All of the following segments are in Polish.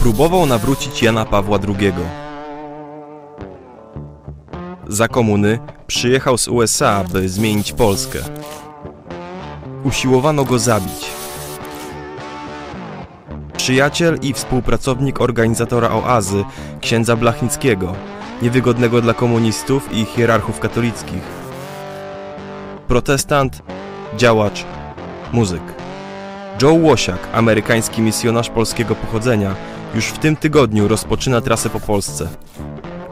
próbował nawrócić Jana Pawła II. Za komuny przyjechał z USA, by zmienić Polskę. Usiłowano go zabić. Przyjaciel i współpracownik organizatora oazy, księdza Blachnickiego, niewygodnego dla komunistów i hierarchów katolickich. Protestant, działacz, muzyk. Joe Łosiak, amerykański misjonarz polskiego pochodzenia, już w tym tygodniu rozpoczyna trasę po Polsce.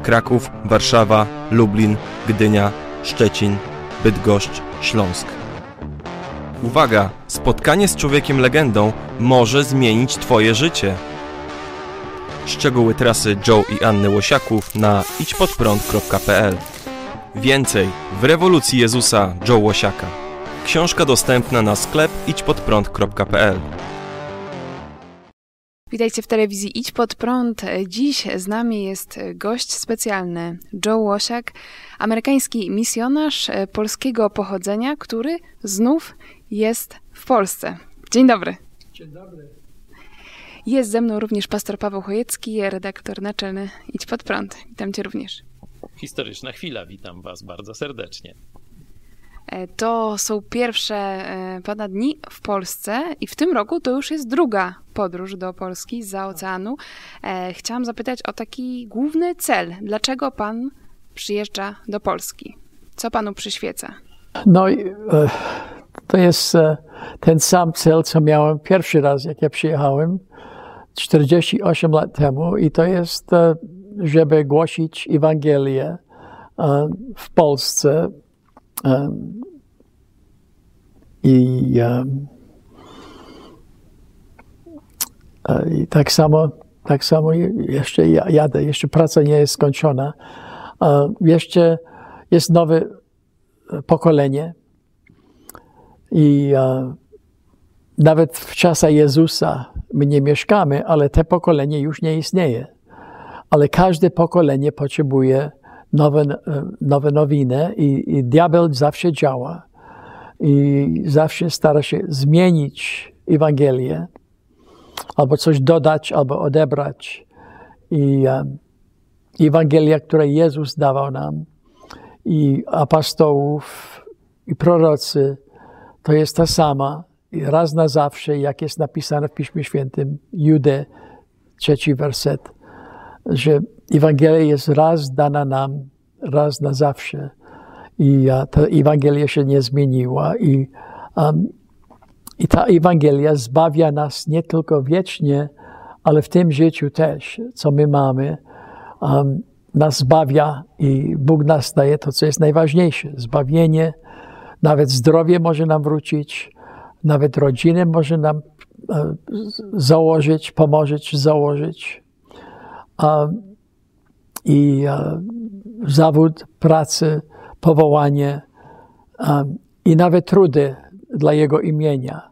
Kraków, Warszawa, Lublin, Gdynia, Szczecin, Bydgoszcz, Śląsk. Uwaga! Spotkanie z człowiekiem legendą może zmienić Twoje życie. Szczegóły trasy Joe i Anny Łosiaków na idźpodprąd.pl Więcej w rewolucji Jezusa Joe Łosiaka. Książka dostępna na sklep idźpodprąd.pl Witajcie w telewizji Idź Pod Prąd. Dziś z nami jest gość specjalny Joe Łosiak, amerykański misjonarz polskiego pochodzenia, który znów jest w Polsce. Dzień dobry. Dzień dobry. Jest ze mną również pastor Paweł Chojecki, redaktor naczelny Idź Pod Prąd. Witam Cię również. Historyczna chwila, witam Was bardzo serdecznie. To są pierwsze e, Pana dni w Polsce i w tym roku to już jest druga podróż do Polski za oceanu. E, chciałam zapytać o taki główny cel. Dlaczego Pan przyjeżdża do Polski? Co Panu przyświeca? No, e, to jest ten sam cel, co miałem pierwszy raz, jak ja przyjechałem 48 lat temu i to jest, żeby głosić Ewangelię w Polsce i, i tak samo, tak samo jeszcze jadę, jeszcze praca nie jest skończona. Jeszcze jest nowe pokolenie i nawet w czasach Jezusa my nie mieszkamy, ale te pokolenie już nie istnieje. Ale każde pokolenie potrzebuje nowe, nowe nowiny i, i diabeł zawsze działa i zawsze stara się zmienić Ewangelię, albo coś dodać, albo odebrać. I um, Ewangelia, którą Jezus dawał nam, i apostołów, i prorocy, to jest ta sama, i raz na zawsze, jak jest napisane w Piśmie Świętym, Jude, trzeci werset, że Ewangelia jest raz dana nam, raz na zawsze. I ta Ewangelia się nie zmieniła. I, um, I ta Ewangelia zbawia nas nie tylko wiecznie, ale w tym życiu też, co my mamy. Um, nas zbawia i Bóg nas daje to, co jest najważniejsze. Zbawienie, nawet zdrowie może nam wrócić, nawet rodzinę może nam e, założyć, pomożeć założyć. Um, I e, zawód, pracy, powołanie um, i nawet trudy dla Jego imienia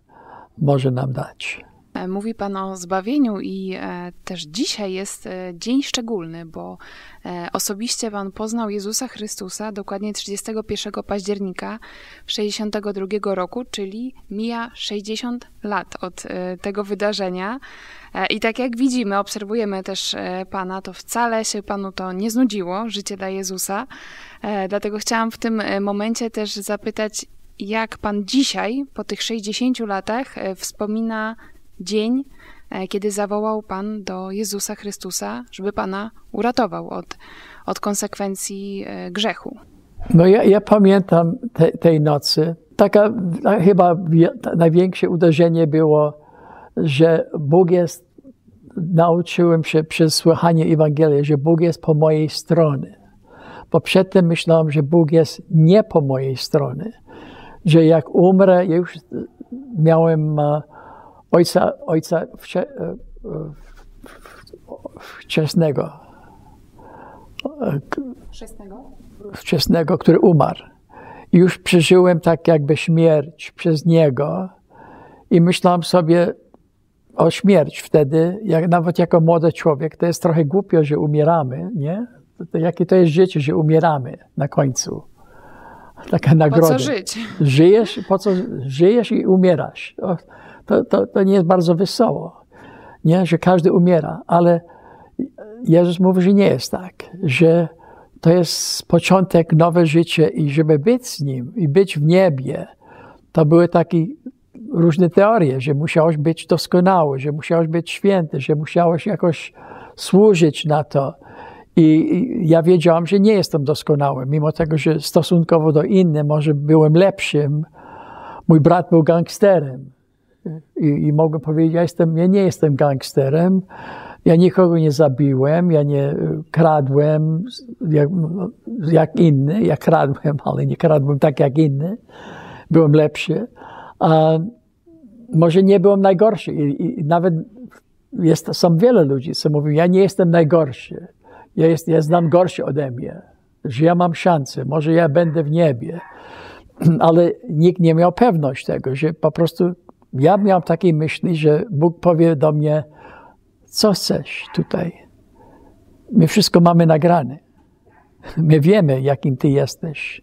może nam dać. Mówi Pan o zbawieniu i e, też dzisiaj jest e, dzień szczególny, bo e, osobiście Pan poznał Jezusa Chrystusa dokładnie 31 października 62 roku, czyli mija 60 lat od e, tego wydarzenia. E, I tak jak widzimy, obserwujemy też e, Pana, to wcale się Panu to nie znudziło, życie dla Jezusa. Dlatego chciałam w tym momencie też zapytać, jak Pan dzisiaj, po tych 60 latach, wspomina dzień, kiedy zawołał Pan do Jezusa Chrystusa, żeby Pana uratował od, od konsekwencji grzechu. No ja, ja pamiętam te, tej nocy. Taka chyba największe uderzenie było, że Bóg jest, nauczyłem się przez słuchanie Ewangelii, że Bóg jest po mojej stronie. Bo przedtem myślałem, że Bóg jest nie po mojej stronie. Że jak umrę, ja już miałem ojca, ojca wcze, wczesnego. Wczesnego? Wczesnego, który umarł. I już przeżyłem tak jakby śmierć przez niego. I myślałem sobie o śmierć wtedy, jak, nawet jako młody człowiek, to jest trochę głupio, że umieramy, nie? To, to, jakie to jest życie, że umieramy na końcu. Taka nagroda. Po co żyć? Żyjesz, po co żyjesz i umierasz. To, to, to, to nie jest bardzo wesoło. nie? że każdy umiera, ale Jezus mówi, że nie jest tak, że to jest początek nowe życie i żeby być z Nim i być w niebie, to były takie różne teorie, że musiałeś być doskonały, że musiałeś być święty, że musiałeś jakoś służyć na to. I ja wiedziałam, że nie jestem doskonały, mimo tego, że stosunkowo do innych może byłem lepszym. Mój brat był gangsterem. I, i mogłem powiedzieć, ja, jestem, ja nie jestem gangsterem, ja nikogo nie zabiłem, ja nie e, kradłem jak, jak inny. Ja kradłem, ale nie kradłem tak jak inny. Byłem lepszy. A może nie byłem najgorszy. I, i nawet jest, są wiele ludzi, co mówią, ja nie jestem najgorszy. Ja, jest, ja znam gorszy ode mnie. Że ja mam szansę. Może ja będę w niebie. Ale nikt nie miał pewność tego, że po prostu ja miałem takiej myśli, że Bóg powie do mnie, co chcesz tutaj? My wszystko mamy nagrane. My wiemy, jakim Ty jesteś.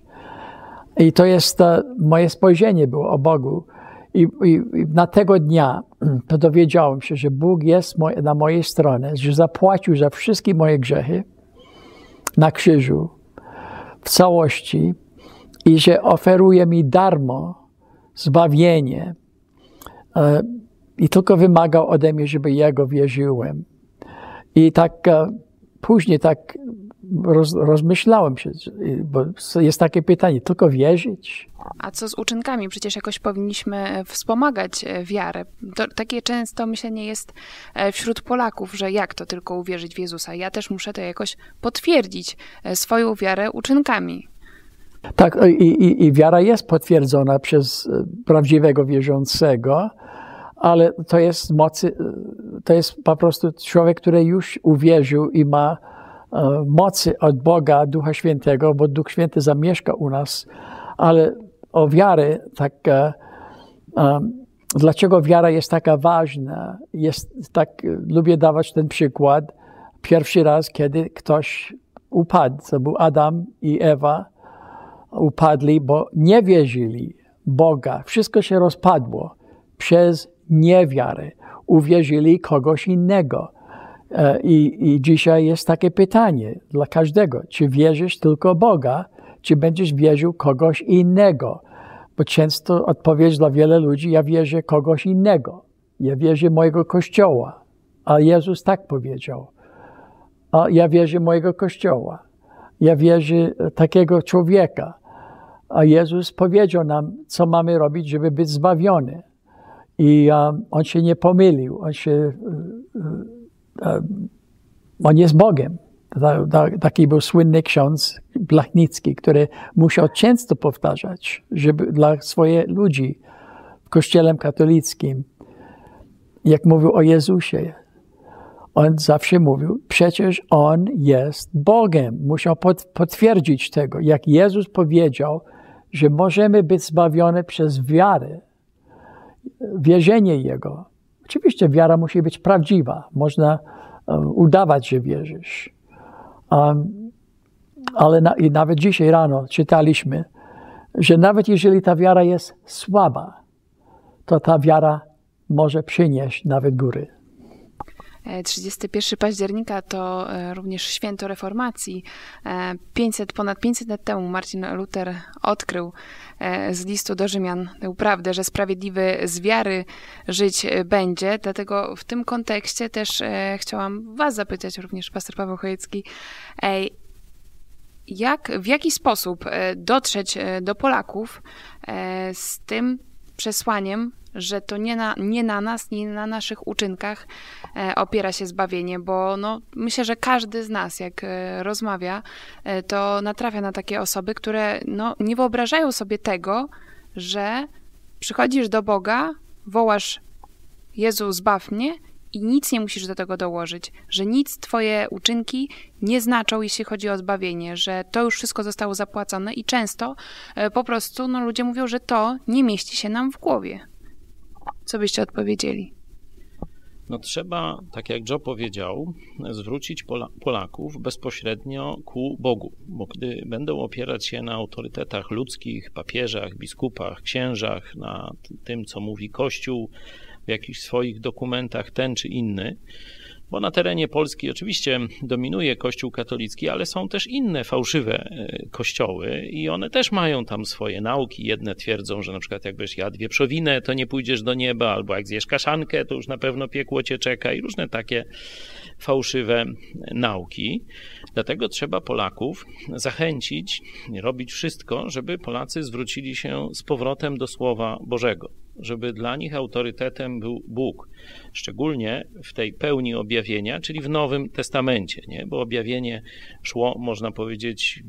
I to jest to, moje spojrzenie było o Bogu. I, i, I, na tego dnia to dowiedziałem się, że Bóg jest moj, na mojej stronie, że zapłacił za wszystkie moje grzechy na krzyżu w całości i że oferuje mi darmo zbawienie. E, I tylko wymagał ode mnie, żeby ja go wierzyłem. I tak e, później tak roz, rozmyślałem się, bo jest takie pytanie, tylko wierzyć? A co z uczynkami? Przecież jakoś powinniśmy wspomagać e, wiarę. To, takie często myślenie jest wśród Polaków, że jak to tylko uwierzyć w Jezusa? Ja też muszę to jakoś potwierdzić, swoją wiarę uczynkami. Tak, i, i, i wiara jest potwierdzona przez prawdziwego wierzącego, ale to jest mocy, to jest po prostu człowiek, który już uwierzył i ma e, mocy od Boga, Ducha Świętego, bo Duch Święty zamieszka u nas, ale o wiarę, tak, dlaczego wiara jest taka ważna? Jest tak, lubię dawać ten przykład. Pierwszy raz, kiedy ktoś upadł, to był Adam i Ewa, upadli, bo nie wierzyli Boga. Wszystko się rozpadło przez niewiarę. Uwierzyli kogoś innego. E, I, I dzisiaj jest takie pytanie dla każdego: czy wierzysz tylko Boga, czy będziesz wierzył kogoś innego? Bo często odpowiedź dla wielu ludzi: Ja wierzę kogoś innego. Ja wierzę mojego kościoła. A Jezus tak powiedział. A ja wierzę mojego kościoła. Ja wierzę takiego człowieka. A Jezus powiedział nam, co mamy robić, żeby być zbawiony. I on się nie pomylił. On się, um, on jest Bogiem. Taki był słynny ksiądz Blachnicki, który musiał często powtarzać, żeby dla swoich ludzi w kościele katolickim, jak mówił o Jezusie, on zawsze mówił, przecież On jest Bogiem. Musiał potwierdzić tego. Jak Jezus powiedział, że możemy być zbawione przez wiarę, wierzenie Jego. Oczywiście wiara musi być prawdziwa. Można e, udawać, że wierzysz. Um, ale na, i nawet dzisiaj rano czytaliśmy, że nawet jeżeli ta wiara jest słaba, to ta wiara może przynieść nawet góry. 31 października to e, również święto reformacji. 500, e, ponad 500 lat temu Marcin Luther odkrył e, z listu do Rzymian tę prawdę, że sprawiedliwy z wiary żyć będzie. Dlatego w tym kontekście też chciałam Was zapytać, również pastor Paweł Chojecki, jak, w jaki sposób dotrzeć do Polaków z tym przesłaniem, że to nie na, nie na nas, nie na naszych uczynkach e, opiera się zbawienie, bo no, myślę, że każdy z nas, jak e, rozmawia, e, to natrafia na takie osoby, które no, nie wyobrażają sobie tego, że przychodzisz do Boga, wołasz Jezu, zbaw mnie i nic nie musisz do tego dołożyć, że nic Twoje uczynki nie znaczą, jeśli chodzi o zbawienie, że to już wszystko zostało zapłacone i często po prostu no, ludzie mówią, że to nie mieści się nam w głowie. Co byście odpowiedzieli? No trzeba, tak jak Joe powiedział, zwrócić Pola Polaków bezpośrednio ku Bogu, bo gdy będą opierać się na autorytetach ludzkich, papieżach, biskupach, księżach, na tym, co mówi Kościół, w jakichś swoich dokumentach ten czy inny, bo na terenie Polski oczywiście dominuje Kościół katolicki, ale są też inne fałszywe e, kościoły i one też mają tam swoje nauki. Jedne twierdzą, że na przykład jak będziesz jadł wieprzowinę, to nie pójdziesz do nieba, albo jak zjesz kaszankę, to już na pewno piekło cię czeka i różne takie fałszywe nauki. Dlatego trzeba Polaków zachęcić, robić wszystko, żeby Polacy zwrócili się z powrotem do Słowa Bożego, żeby dla nich autorytetem był Bóg, szczególnie w tej pełni objawienia, czyli w Nowym Testamencie, nie? bo objawienie szło, można powiedzieć,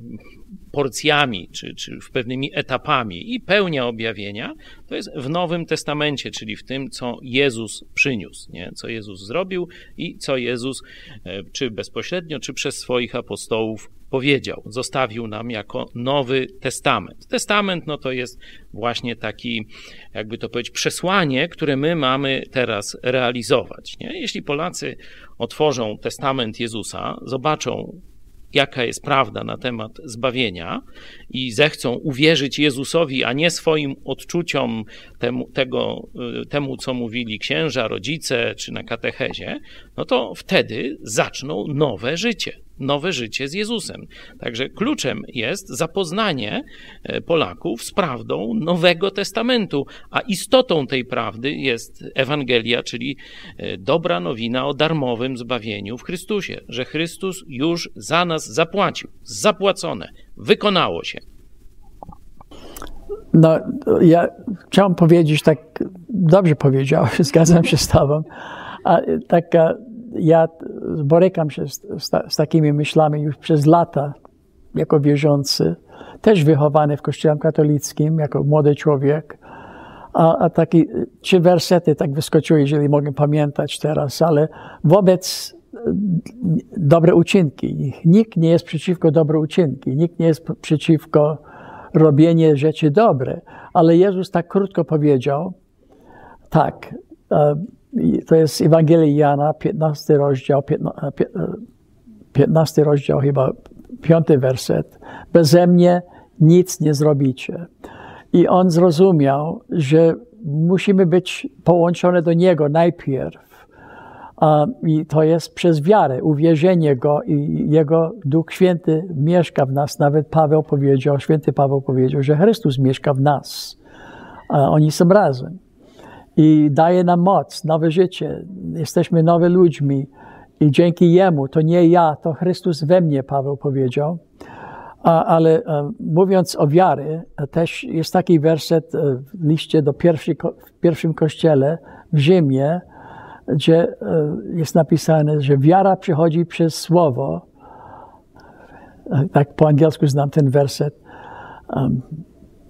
porcjami, czy, czy w pewnymi etapami i pełnia objawienia to jest w Nowym Testamencie, czyli w tym, co Jezus przyniósł, nie? co Jezus zrobił i co Jezus, e, czy bezpośrednio, czy przez swoich apostołów powiedział, zostawił nam jako Nowy Testament. Testament no to jest właśnie taki, jakby to powiedzieć, przesłanie, które my mamy teraz realizować. Nie? Jeśli Polacy otworzą Testament Jezusa, zobaczą jaka jest prawda na temat zbawienia i zechcą uwierzyć Jezusowi, a nie swoim odczuciom temu, tego, y, temu, co mówili księża, rodzice czy na katechezie, no to wtedy zaczną nowe życie nowe życie z Jezusem. Także kluczem jest zapoznanie e, Polaków z prawdą Nowego Testamentu, a istotą tej prawdy jest Ewangelia, czyli e, dobra nowina o darmowym zbawieniu w Chrystusie, że Chrystus już za nas zapłacił, zapłacone, wykonało się. No, ja chciałem powiedzieć, tak dobrze powiedziałeś, zgadzam się z Tobą, a taka ja borykam się z, z, z, takimi myślami już przez lata, jako wierzący, też wychowany w kościele katolickim, jako młody człowiek. A, a takie trzy wersety tak wyskoczyły, jeżeli mogę pamiętać teraz, ale wobec e, dobre uczynki. Nikt nie jest przeciwko dobre uczynki, nikt nie jest przeciwko robienie rzeczy dobre, ale Jezus tak krótko powiedział, tak, e, to jest Ewangelii Jana, 15 rozdział, 15 e, rozdział chyba, 5 werset. Beze mnie nic nie zrobicie. I on zrozumiał, że musimy być połączone do Niego najpierw. I to jest przez wiarę, uwierzenie Go i Jego Duch Święty mieszka w nas. Nawet Paweł powiedział, święty Paweł powiedział, że Chrystus mieszka w nas. Oni są razem i daje nam moc, nowe życie. Jesteśmy nowe ludźmi i dzięki Jemu, to nie ja, to Chrystus we mnie, Paweł powiedział. Ale e, mówiąc o wiary, e, też jest taki werset e, w liście do pierwszej, w pierwszym kościele w Rzymie, gdzie jest napisane, że wiara przychodzi przez słowo. Tak po angielsku znam ten werset.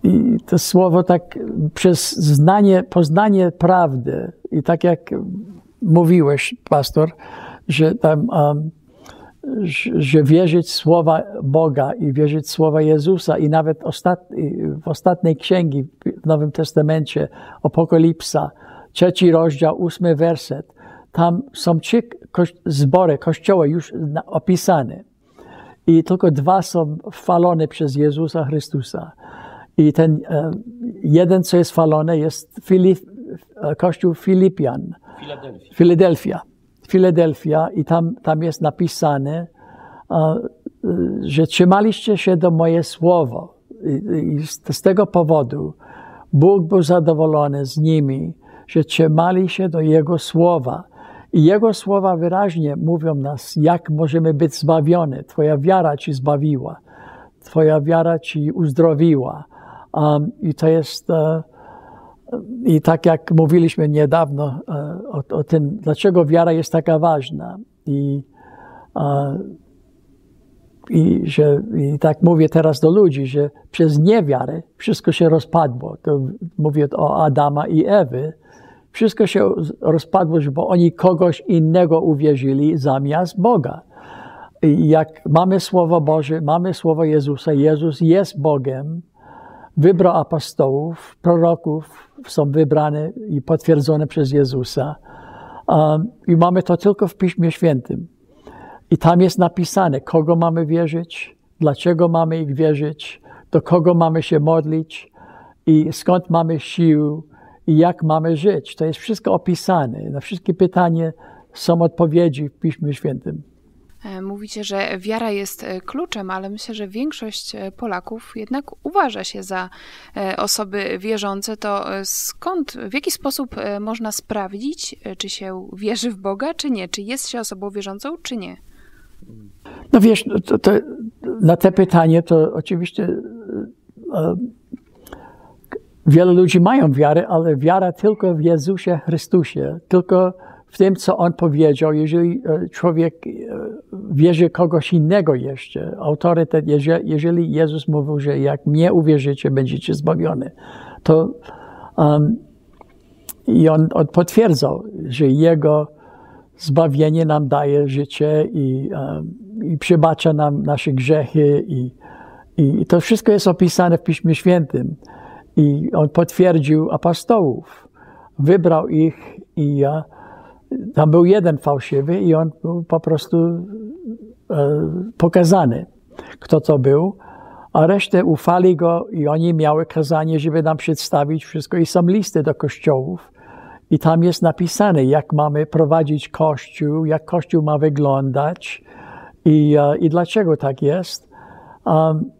I to słowo tak przez znanie, poznanie prawdy i tak jak mówiłeś, pastor, że tam, um, że wierzyć słowa Boga i wierzyć słowa Jezusa i nawet ostatni, w ostatniej księgi w Nowym Testamencie, Apokalipsa, trzeci rozdział, ósmy werset, tam są trzy zbory, kościoły już opisane i tylko dwa są chwalone przez Jezusa Chrystusa. I ten e, jeden, co jest falone, jest Filip, e, kościół Filipian. Filadelfia. Filadelfia. I tam, tam jest napisane, e, że trzymaliście się do moje słowo. I, z tego powodu Bóg był zadowolony z nimi, że trzymali się do Jego słowa. I Jego słowa wyraźnie mówią nas, jak możemy być zbawione. Twoja wiara ci zbawiła. Twoja wiara ci uzdrowiła. Um, I to jest, uh, i tak jak mówiliśmy niedawno uh, o, o, tym, dlaczego wiara jest taka ważna. I, uh, i, że, I tak mówię teraz do ludzi, że przez niewiarę wszystko się rozpadło. To mówię o Adama i Ewy. Wszystko się rozpadło, bo oni kogoś innego uwierzyli zamiast Boga. I jak mamy Słowo Boże, mamy Słowo Jezusa, Jezus jest Bogiem, wybrał apostołów, proroków, są wybrane i potwierdzone przez Jezusa. Um, I mamy to tylko w Piśmie Świętym. I tam jest napisane, kogo mamy wierzyć, dlaczego mamy ich wierzyć, do kogo mamy się modlić i skąd mamy sił i jak mamy żyć. To jest wszystko opisane. Na wszystkie pytania są odpowiedzi w Piśmie Świętym. E, mówicie, że wiara jest e, kluczem, ale myślę, że większość e, Polaków jednak uważa się za osoby wierzące. To skąd, w jaki sposób można sprawdzić, czy się wierzy w Boga, czy nie? Czy jest się osobą wierzącą, czy nie? No wiesz, no to, to, na te pytanie to oczywiście wiele ludzi mają wiarę, ale wiara tylko w Jezusie Chrystusie, tylko w tym, co On powiedział. Jeżeli e, człowiek e, wierzy kogoś innego jeszcze, autorytet, jeżeli Jezus mówił, że jak mnie uwierzycie, będziecie zbawiony, to um, i on, on potwierdzał, że Jego zbawienie nam daje życie i, um, i przebacza nam nasze grzechy i, i to wszystko jest opisane w Piśmie Świętym. I on potwierdził apostołów, wybrał ich i ja, tam był jeden fałszywy i on był po prostu e, pokazany, kto to był, a resztę ufali go i oni miały kazanie, żeby nam przedstawić wszystko i są listy do kościołów i tam jest napisane, jak mamy prowadzić kościół, jak kościół ma wyglądać i, e, i dlaczego tak jest. Um,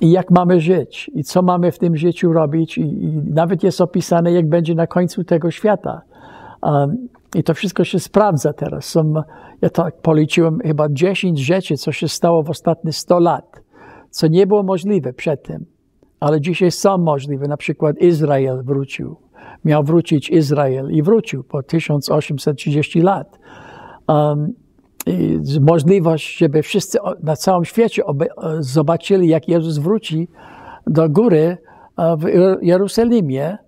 i jak mamy żyć, i co mamy w tym życiu robić, i, i nawet jest opisane, jak będzie na końcu tego świata. I to wszystko się sprawdza teraz. Są, ja tak policzyłem chyba 10 rzeczy, co się stało w ostatnich 100 lat, co nie było możliwe przedtem, ale dzisiaj są możliwe. Na przykład Izrael wrócił. Miał wrócić Izrael i wrócił po 1830 lat. Um, możliwość, żeby wszyscy na całym świecie zobaczyli, jak Jezus wróci do góry w Jerozolimie,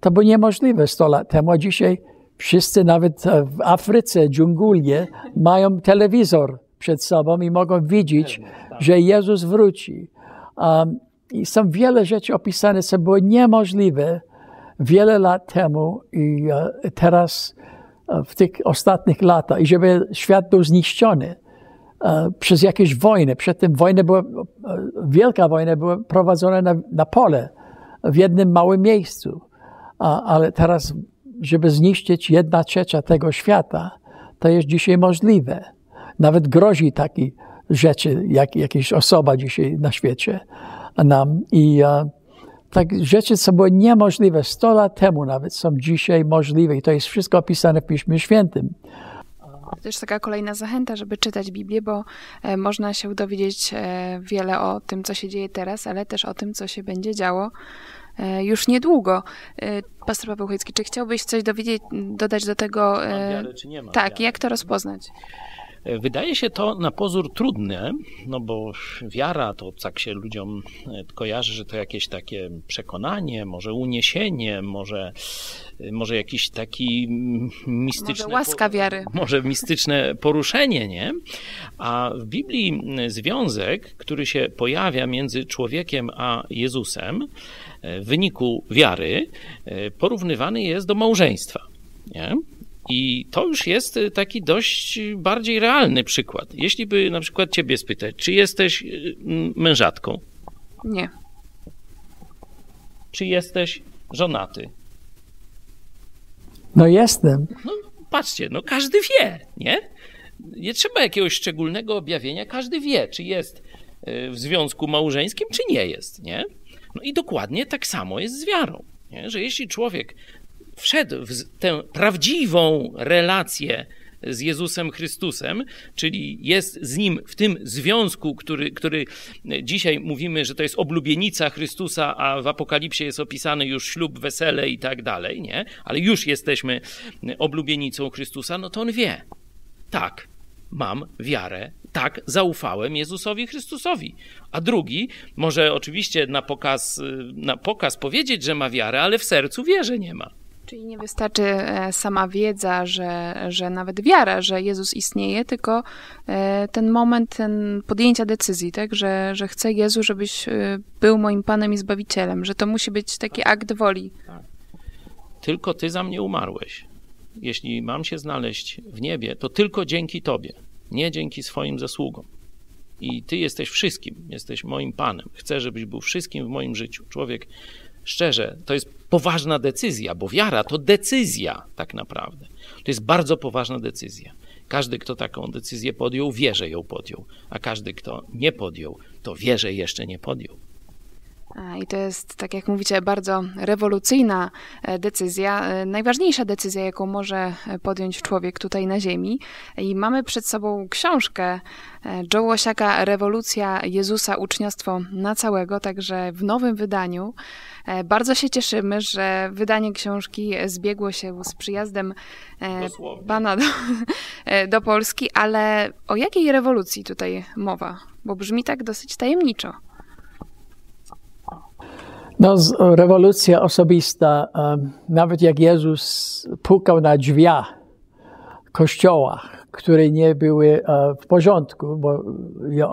to było niemożliwe 100 lat temu, a dzisiaj wszyscy nawet w Afryce, dżungulie, mają telewizor przed sobą i mogą widzieć, że Jezus wróci. Um, I są wiele rzeczy opisane, co było niemożliwe wiele lat temu i uh, teraz w tych ostatnich latach i żeby świat był zniszczony e, przez jakieś wojny. Przedtem wojny była, wielka wojna była prowadzona na, na pole, w jednym małym miejscu. Ale teraz, żeby zniszczyć jedna trzecia tego świata, to jest dzisiaj możliwe. Nawet grozi takie rzeczy, jak jakaś osoba dzisiaj na świecie nam. I uh, tak rzeczy, co były niemożliwe 100 lat temu nawet, są dzisiaj możliwe i to jest wszystko opisane w Piśmie Świętym. To też taka kolejna zachęta, żeby czytać Biblię, bo e, można się dowiedzieć e, wiele o tym, co się dzieje teraz, ale też o tym, co się będzie działo e, już niedługo. Pastor Paweł Chojecki, czy chciałbyś coś dowiedzieć, dodać do tego? Nie mam tak, wiary? jak to rozpoznać? Wydaje się to na pozór trudne, no bo wiara to tak się ludziom e, kojarzy, że to jakieś takie przekonanie, może uniesienie, może, e, może jakiś taki mistyczny... Może łaska wiary. Może mistyczne poruszenie, nie? A w Biblii związek, który się pojawia między człowiekiem a Jezusem e, w wyniku wiary, porównywany jest do małżeństwa. Nie? I to już jest y, taki dość bardziej realny przykład. Jeśli by na przykład ciebie spytać, czy jesteś mężatką? Nie. Czy jesteś żonaty? No jestem. No patrzcie, no każdy wie, nie? Nie trzeba jakiegoś szczególnego objawienia, każdy wie, czy jest w związku małżeńskim, czy nie jest, nie? No i dokładnie tak samo jest z wiarą. Nie? Że jeśli człowiek wszedł w tę prawdziwą relację z Jezusem Chrystusem, czyli jest z nim w tym związku, który, który dzisiaj mówimy, że to jest oblubienica Chrystusa, a w Apokalipsie jest opisany już ślub, wesele i tak dalej, nie? Ale już jesteśmy oblubienicą Chrystusa, no to on wie. Tak, mam wiarę, tak, zaufałem Jezusowi Chrystusowi. A drugi może oczywiście na pokaz, na pokaz powiedzieć, że ma wiarę, ale w sercu wie, że nie ma. Czyli nie wystarczy e, sama wiedza, że, że nawet wiara, że Jezus istnieje, tylko e, ten moment ten podjęcia decyzji, tak? że, że chcę Jezu, żebyś e, był moim Panem i Zbawicielem, że to musi być taki akt woli. Tak. Tylko Ty za mnie umarłeś. Jeśli mam się znaleźć w niebie, to tylko dzięki Tobie, nie dzięki swoim zasługom. I Ty jesteś wszystkim, jesteś moim Panem. Chcę, żebyś był wszystkim w moim życiu. Człowiek, szczerze, to jest poważna decyzja, bo wiara to decyzja tak naprawdę. To jest bardzo poważna decyzja. Każdy, kto taką decyzję podjął, wie, że ją podjął, a każdy, kto nie podjął, to wie, że jeszcze nie podjął. I to jest, tak jak mówicie, bardzo rewolucyjna e, decyzja, e, najważniejsza decyzja, jaką może podjąć człowiek tutaj na Ziemi. I mamy przed sobą książkę e, Joe Łosiaka Rewolucja Jezusa Uczniostwo na całego, także w nowym wydaniu. Bardzo się cieszymy, że wydanie książki zbiegło się z przyjazdem Dosłownie. Pana do, do Polski, ale o jakiej rewolucji tutaj mowa? Bo brzmi tak dosyć tajemniczo. No, rewolucja osobista, nawet jak Jezus pukał na drzwiach kościoła, które nie były e, w porządku, bo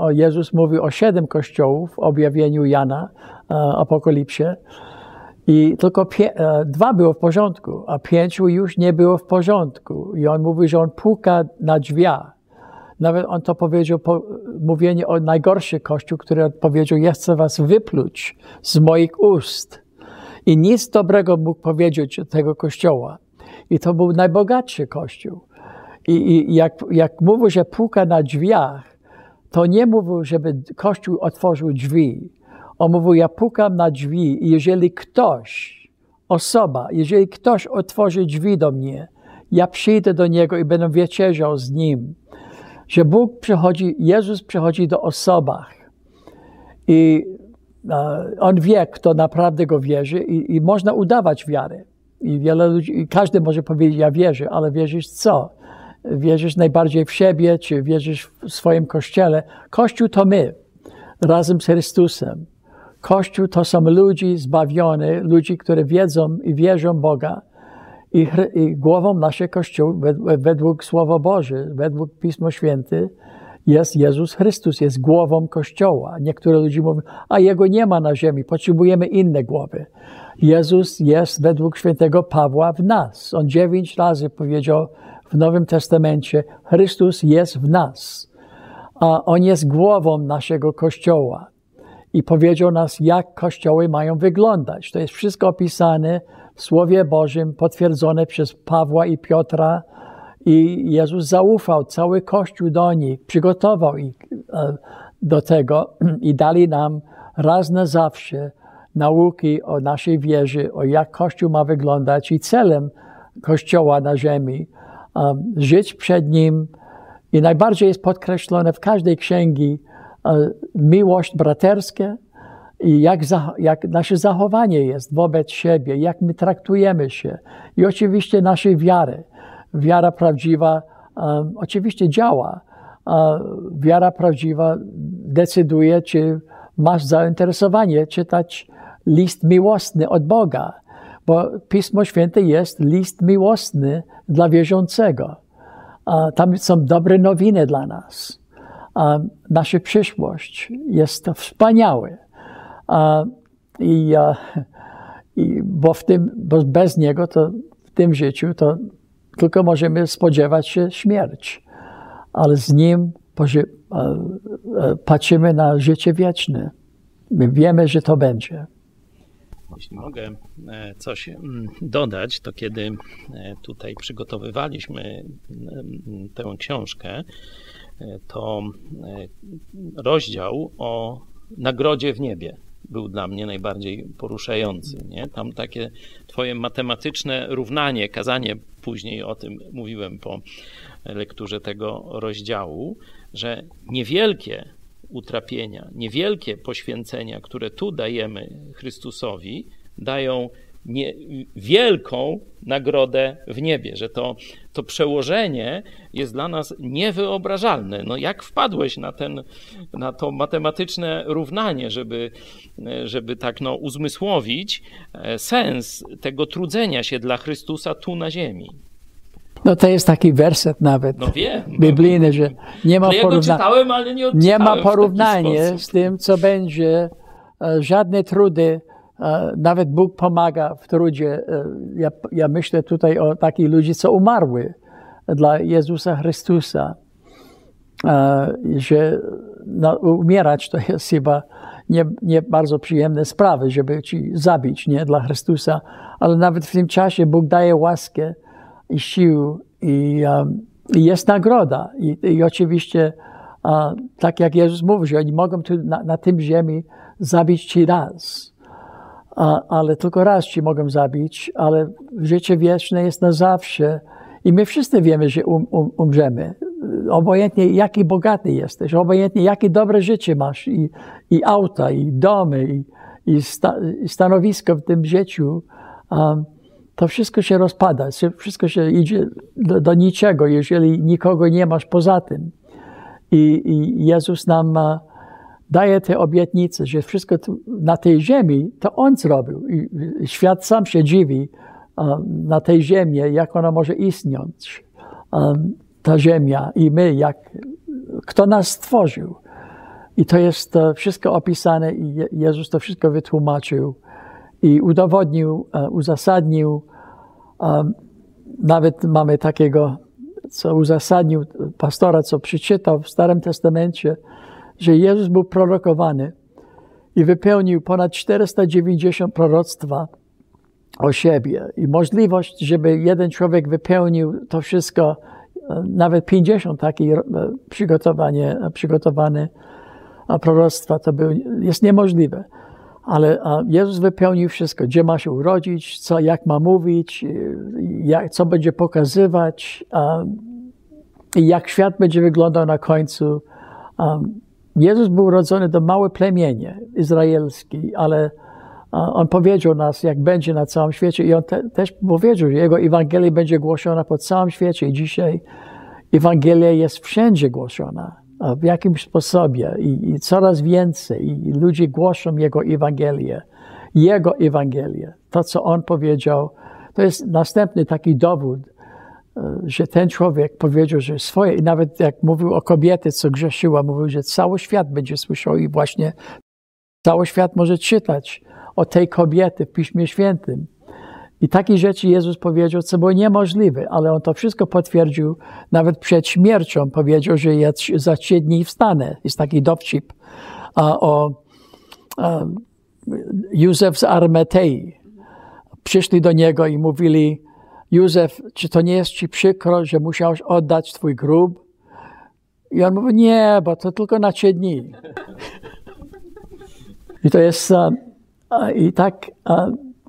Jezus mówił o siedem kościołów w objawieniu Jana, e, Apokalipsie, i tylko e, dwa było w porządku, a pięciu już nie było w porządku. I on mówi, że on puka na drzwiach. Nawet on to powiedział, po, mówienie o najgorszy kościół, który powiedział, ja chcę was wypluć z moich ust. I nic dobrego mógł powiedzieć tego kościoła. I to był najbogatszy kościół. I, i jak, jak mówił, że puka na drzwiach, to nie mówił, żeby kościół otworzył drzwi. On mówił, ja pukam na drzwi i jeżeli ktoś, osoba, jeżeli ktoś otworzy drzwi do mnie, ja przyjdę do niego i będę wieczerzał z nim że Bóg przychodzi, Jezus przychodzi do osobach i e, On wie, kto naprawdę Go wierzy i, i można udawać wiarę. I wiele ludzi, i każdy może powiedzieć, ja wierzę, ale wierzysz co? Wierzysz najbardziej w siebie, czy wierzysz w swoim Kościele? Kościół to my, razem z Chrystusem. Kościół to są ludzie zbawione, ludzie, którzy wiedzą i wierzą Boga i, i głową naszego Kościoła, według Słowa Boże, według Pismo Święte, jest Jezus Chrystus, jest głową Kościoła. Niektóre ludzie mówią, a Jego nie ma na ziemi, potrzebujemy inne głowy. Jezus jest według świętego Pawła w nas. On dziewięć razy powiedział w Nowym Testamencie, Chrystus jest w nas. A On jest głową naszego Kościoła. I powiedział nas, jak kościoły mają wyglądać. To jest wszystko opisane w Słowie Bożym potwierdzone przez Pawła i Piotra. I Jezus zaufał cały Kościół do nich, przygotował ich e, do tego i dali nam raz na zawsze nauki o naszej wierze, o jak Kościół ma wyglądać i celem Kościoła na ziemi. Żyć przed Nim i najbardziej jest podkreślone w każdej księgi e, miłość braterskie, i jak, jak nasze zachowanie jest wobec siebie, jak my traktujemy się i oczywiście naszej wiary. Wiara prawdziwa um, oczywiście działa. Um, wiara prawdziwa decyduje, czy masz zainteresowanie czytać list miłosny od Boga, bo Pismo Święte jest list miłosny dla wierzącego. Tam są dobre nowiny dla nas. nasza przyszłość jest wspaniała. I, i bo, w tym, bo bez niego to w tym życiu to tylko możemy spodziewać się śmierć, ale z nim patrzymy na życie wieczne. My wiemy, że to będzie. Jeśli mogę e, coś mm, dodać, to kiedy e, tutaj przygotowywaliśmy tę książkę, e, to rozdział o nagrodzie w niebie był dla mnie najbardziej poruszający. Nie? Tam takie twoje matematyczne równanie, kazanie, później o tym mówiłem po lekturze tego rozdziału, że niewielkie utrapienia, niewielkie poświęcenia, które tu dajemy Chrystusowi, dają nie, wielką nagrodę w niebie, że to, to przełożenie jest dla nas niewyobrażalne. No jak wpadłeś na, ten, na to matematyczne równanie, żeby, żeby tak no, uzmysłowić e, sens tego trudzenia się dla Chrystusa tu na ziemi? No to jest taki werset nawet no wiem, biblijny, że nie ma, no ja czytałem, ale nie, nie ma porównania z tym, co będzie, e, żadne trudy nawet Bóg pomaga w trudzie. E, ja, ja myślę tutaj o takich ludzi, co umarły dla Jezusa Chrystusa. Że no, umierać to jest chyba nie, nie bardzo przyjemne sprawy, żeby ci zabić, nie, dla Chrystusa, ale nawet w tym czasie Bóg daje łaskę i sił i, um, i jest nagroda. I, i oczywiście, tak jak Jezus mówił, że oni mogą tu na, na tym ziemi zabić ci raz, uh, ale tylko raz ci mogą zabić, ale życie wieczne jest na zawsze. I my wszyscy wiemy, że um, um, umrzemy. Obojętnie jaki bogaty jesteś, obojętnie jakie dobre życie masz, i, i auta, i domy, i, i, sta, i stanowisko w tym życiu, um, to wszystko się rozpada, wszystko się idzie do, do niczego, jeżeli nikogo nie masz poza tym. I, i Jezus nam daje te obietnice, że wszystko na tej ziemi to On zrobił. I świat sam się dziwi na tej ziemi, jak ona może istnieć. Ta ziemia i my, jak, kto nas stworzył. I to jest wszystko opisane i Jezus to wszystko wytłumaczył i udowodnił, e, uzasadnił. Nawet mamy takiego, co uzasadnił pastora, co przeczytał w Starym Testamencie, że Jezus był prorokowany i wypełnił ponad 490 proroctwa o siebie. I możliwość, żeby jeden człowiek wypełnił to wszystko, e, nawet 50 takich e, przygotowanie, przygotowane proroctwa, to był, jest niemożliwe ale Jezus wypełnił wszystko, gdzie ma się urodzić, co, jak ma mówić, jak, co będzie pokazywać, i jak świat będzie wyglądał na końcu. Jezus był urodzony do małe plemienie izraelskie, ale on powiedział nas, jak będzie na całym świecie i on te, też powiedział, że jego Ewangelia będzie głoszona po całym świecie. I dzisiaj Ewangelia jest wszędzie głoszona w jakimś sposobie. I, i coraz więcej. I ludzie głoszą Jego Ewangelię, Jego Ewangelię, to co On powiedział. To jest następny taki dowód, że ten człowiek powiedział, że swoje, i nawet jak mówił o kobiety, co grzeszyła, mówił, że cały świat będzie słyszał i właśnie cały świat może czytać o tej kobiety w Piśmie Świętym. I takie rzeczy Jezus powiedział, co było niemożliwe, ale On to wszystko potwierdził. Nawet przed śmiercią powiedział, że ja za trzy dni wstanę. Jest taki dowcip a, o a, Józef z Armetei. Przyszli do niego i mówili, Józef, czy to nie jest ci przykro, że musiałeś oddać twój grób? I on mówi, nie, bo to tylko na trzy dni. I to jest, i tak,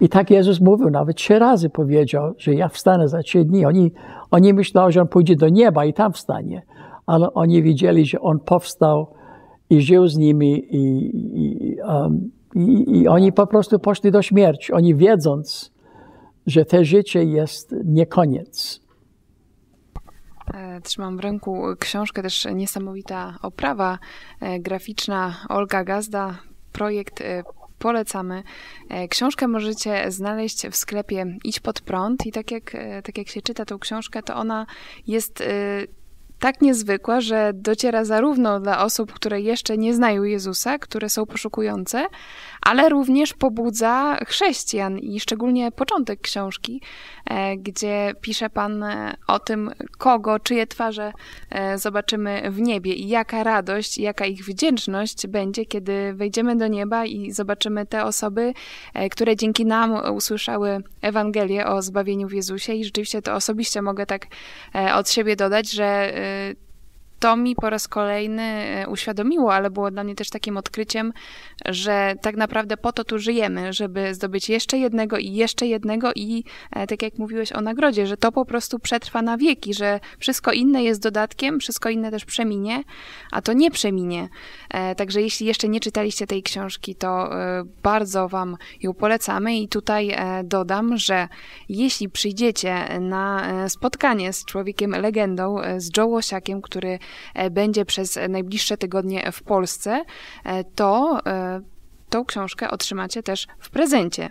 i tak Jezus mówił, nawet trzy razy powiedział, że ja wstanę za trzy dni. Oni, oni myśleli, że On pójdzie do nieba i tam wstanie, ale oni widzieli, że On powstał i żył z nimi i, i, um, i, i oni po prostu poszli do śmierci. Oni wiedząc, że to życie jest nie koniec. E, trzymam w ręku książkę, też niesamowita oprawa e, graficzna Olga Gazda, projekt e, polecamy. Książkę możecie znaleźć w sklepie Idź pod prąd i tak jak, tak jak się czyta tą książkę, to ona jest tak niezwykła, że dociera zarówno dla osób, które jeszcze nie znają Jezusa, które są poszukujące, ale również pobudza chrześcijan i szczególnie początek książki, e, gdzie pisze Pan e, o tym, kogo, czyje twarze e, zobaczymy w niebie i jaka radość, jaka ich wdzięczność będzie, kiedy wejdziemy do nieba i zobaczymy te osoby, które dzięki nam usłyszały Ewangelię o zbawieniu w Jezusie. I rzeczywiście to osobiście mogę tak od siebie dodać, że uh, to mi po raz kolejny e, uświadomiło, ale było dla mnie też takim odkryciem, że tak naprawdę po to tu żyjemy, żeby zdobyć jeszcze jednego i jeszcze jednego i e, tak jak mówiłeś o nagrodzie, że to po prostu przetrwa na wieki, że wszystko inne jest dodatkiem, wszystko inne też przeminie, a to nie przeminie. E, także jeśli jeszcze nie czytaliście tej książki, to bardzo Wam ją polecamy i tutaj dodam, że jeśli przyjdziecie na spotkanie z człowiekiem legendą, z Joe który będzie przez najbliższe tygodnie w Polsce, e, to e, tą książkę otrzymacie też w prezencie.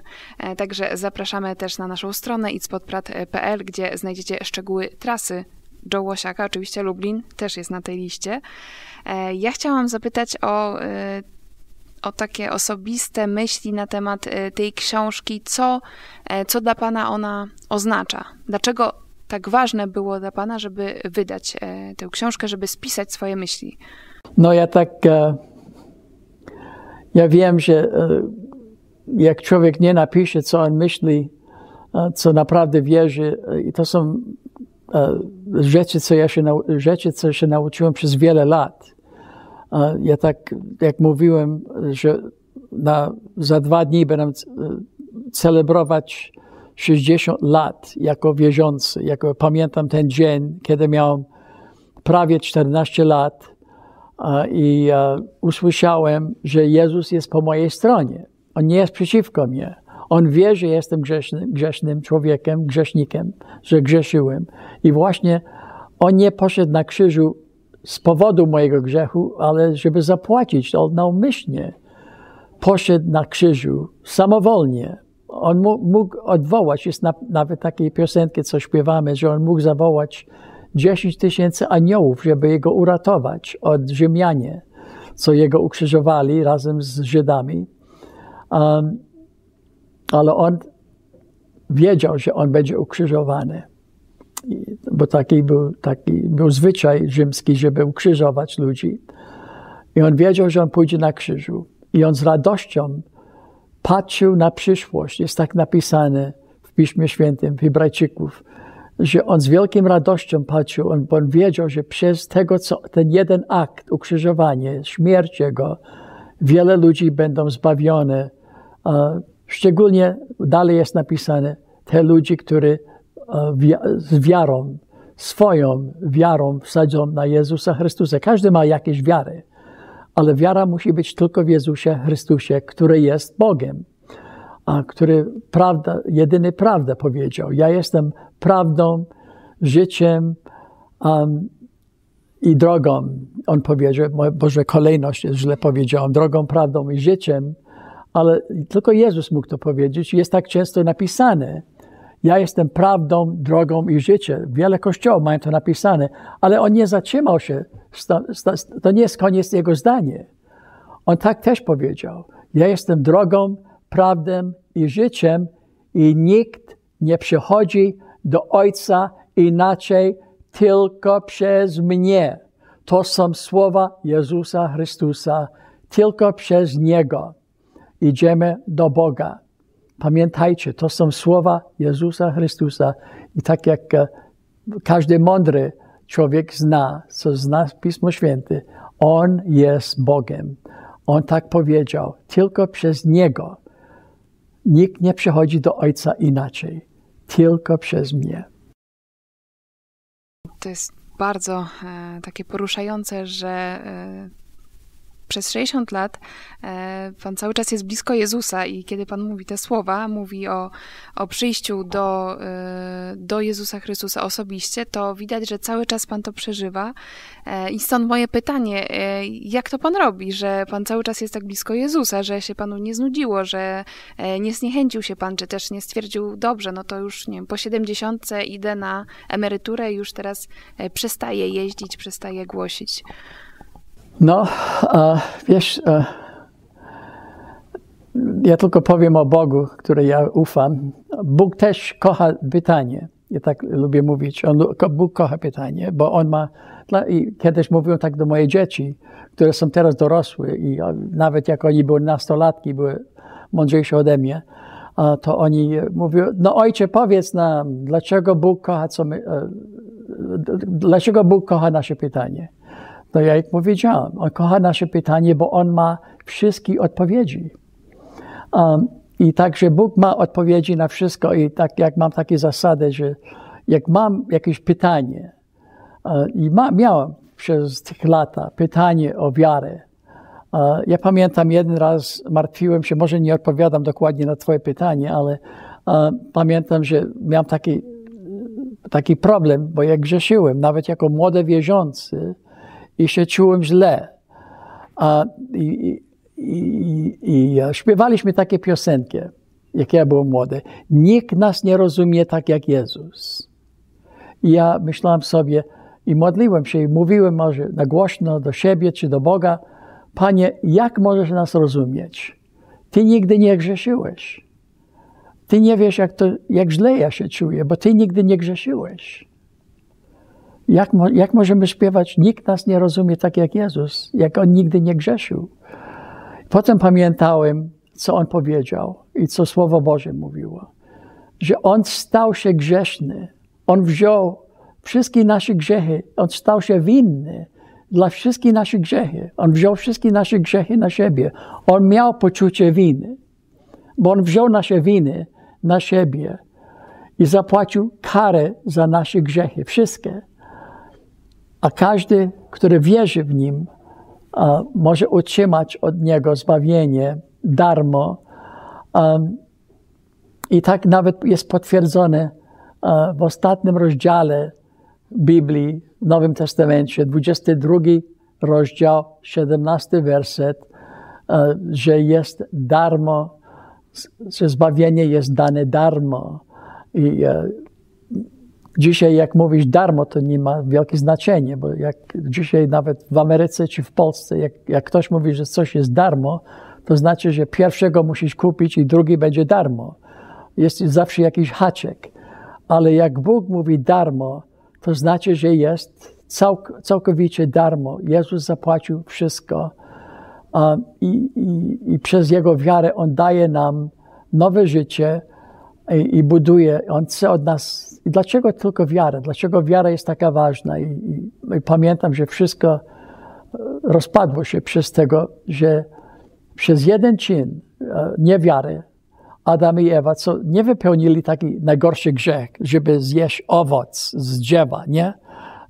Także zapraszamy też na naszą stronę itspodprat.pl, gdzie znajdziecie szczegóły trasy Joe Łosiaka. Oczywiście Lublin też jest na tej liście. Ja chciałam zapytać o, o takie osobiste myśli na temat tej książki. Co, co dla Pana ona oznacza? Dlaczego tak ważne było dla Pana, żeby wydać e, tę książkę, żeby spisać swoje myśli? No ja tak, e, Ja wiem, że e, jak człowiek nie napisze, co on myśli, co naprawdę wierzy, i to są rzeczy, co ja się, rzeczy, co się nauczyłem przez wiele lat. Ja tak, jak mówiłem, że na, za dwa dni będę celebrować 60 lat jako wierzący. Jako pamiętam ten dzień, kiedy miałem prawie 14 lat i usłyszałem, że Jezus jest po mojej stronie. On nie jest przeciwko mnie. On wie, że jestem grzesznym, grzesznym człowiekiem, grzesznikiem, że grzeszyłem. I właśnie On nie poszedł na krzyżu z powodu mojego grzechu, ale żeby zapłacić. On naumyślnie poszedł na krzyżu samowolnie. On mógł odwołać, jest nawet takiej piosenki, co śpiewamy, że on mógł zawołać 10 tysięcy aniołów, żeby jego uratować od Rzymianie, co jego ukrzyżowali razem z Żydami. Um, ale on wiedział, że on będzie ukrzyżowany. Bo taki był, taki był zwyczaj rzymski, żeby ukrzyżować ludzi. I on wiedział, że on pójdzie na krzyżu. I on z radością patrzył na przyszłość. Jest tak napisane w Piśmie Świętym, w Hebrajczyków, że on z wielką radością patrzył, on, bo on wiedział, że przez tego, co, ten jeden akt, ukrzyżowanie, śmierć Jego, wiele ludzi będą zbawione. Szczególnie dalej jest napisane, te ludzi, którzy z wiarą, swoją wiarą wsadzą na Jezusa Chrystusa. Każdy ma jakieś wiary, ale wiara musi być tylko w Jezusie Chrystusie, który jest Bogiem a który prawda, jedyny prawdę powiedział. Ja jestem prawdą, życiem um, i drogą. On powiedział, Boże, kolejność jest źle powiedziałem, drogą, prawdą i życiem, ale tylko Jezus mógł to powiedzieć. Jest tak często napisane. Ja jestem prawdą, drogą i życiem. Wiele kościołów mają to napisane, ale on nie zatrzymał się. To nie jest koniec jego zdania. On tak też powiedział. Ja jestem drogą, prawdą i życiem i nikt nie przychodzi do Ojca inaczej tylko przez mnie. To są słowa Jezusa Chrystusa. Tylko przez Niego idziemy do Boga. Pamiętajcie, to są słowa Jezusa Chrystusa. I tak jak e, każdy mądry człowiek zna, co zna Pismo Święte, On jest Bogiem. On tak powiedział. Tylko przez Niego Nikt nie przychodzi do Ojca inaczej, tylko przez mnie. To jest bardzo e, takie poruszające, że e, przez 60 lat e, Pan cały czas jest blisko Jezusa i kiedy Pan mówi te słowa, mówi o, o przyjściu do, e, do Jezusa Chrystusa osobiście, to widać, że cały czas Pan to przeżywa. E, I stąd moje pytanie, jak to Pan robi, że Pan cały czas jest tak blisko Jezusa, że się Panu nie znudziło, że nie zniechęcił się Pan, czy też nie stwierdził, dobrze, no to już nie wiem, po 70 idę na emeryturę już teraz przestaję jeździć, przestaję głosić. No, wiesz, ja tylko powiem o Bogu, który ja ufam. Bóg też kocha pytanie. Ja tak lubię mówić. On, Bóg kocha pytanie, bo On ma. I kiedyś mówiłem tak do mojej dzieci, które są teraz dorosłe i nawet jak oni były nastolatki, były mądrzejsze ode mnie, to oni mówią, no ojcze powiedz nam, dlaczego Bóg kocha, co my, e, dlaczego Bóg kocha nasze pytanie. No ja jak powiedziałem, on kocha nasze pytanie, bo on ma wszystkie odpowiedzi. Um, I także Bóg ma odpowiedzi na wszystko. I tak jak mam takie zasady, że jak mam jakieś pytanie, uh, i ma, przez tych lata pytanie o wiarę, uh, ja pamiętam jeden raz martwiłem się, może nie odpowiadam dokładnie na Twoje pytanie, ale uh, pamiętam, że miałem taki, taki problem, bo jak grzeszyłem, nawet jako młody wierzący, i się czułem źle. A, i, i, i, śpiewaliśmy takie piosenki, jak ja byłem młody. Nikt nas nie rozumie tak jak Jezus. I ja myślałem sobie i modliłem się i mówiłem może na głośno do siebie czy do Boga, Panie, jak możesz nas rozumieć? Ty nigdy nie grzeszyłeś. Ty nie wiesz, jak, to, jak źle ja się czuję, bo Ty nigdy nie grzeszyłeś. Jak, jak możemy śpiewać? Nikt nas nie rozumie tak jak Jezus, jak On nigdy nie grzeszył. potem pamiętałem, co on powiedział i co Słowo Boże mówiło. Że on stał się grzeszny. On wziął wszystkie nasze grzechy. On stał się winny dla wszystkich naszych grzechy. On wziął wszystkie nasze grzechy na siebie. On miał poczucie winy, bo on wziął nasze winy na siebie i zapłacił karę za nasze grzechy, wszystkie. A każdy, który wierzy w Nim, może otrzymać od Niego zbawienie darmo. I tak nawet jest potwierdzone w ostatnim rozdziale Biblii w Nowym Testamencie, 22 rozdział, 17 werset, że jest darmo, że zbawienie jest dane darmo. I e, dzisiaj, jak mówisz darmo, to nie ma wielkie znaczenie, bo jak dzisiaj nawet w Ameryce czy w Polsce, jak, jak ktoś mówi, że coś jest darmo, to znaczy, że pierwszego musisz kupić i drugi będzie darmo. Jest zawsze jakiś haczek. Ale jak Bóg mówi darmo, to znaczy, że jest całk całkowicie darmo. Jezus zapłacił wszystko um, i, i, i, przez Jego wiarę On daje nam nowe życie i, i, buduje. On chce od nas. I dlaczego tylko wiara? Dlaczego wiara jest taka ważna? I, i pamiętam, że wszystko e, rozpadło się przez tego, że przez jeden czyn e, niewiary Adam i Ewa, co nie wypełnili taki najgorszy grzech, żeby zjeść owoc z drzewa, nie?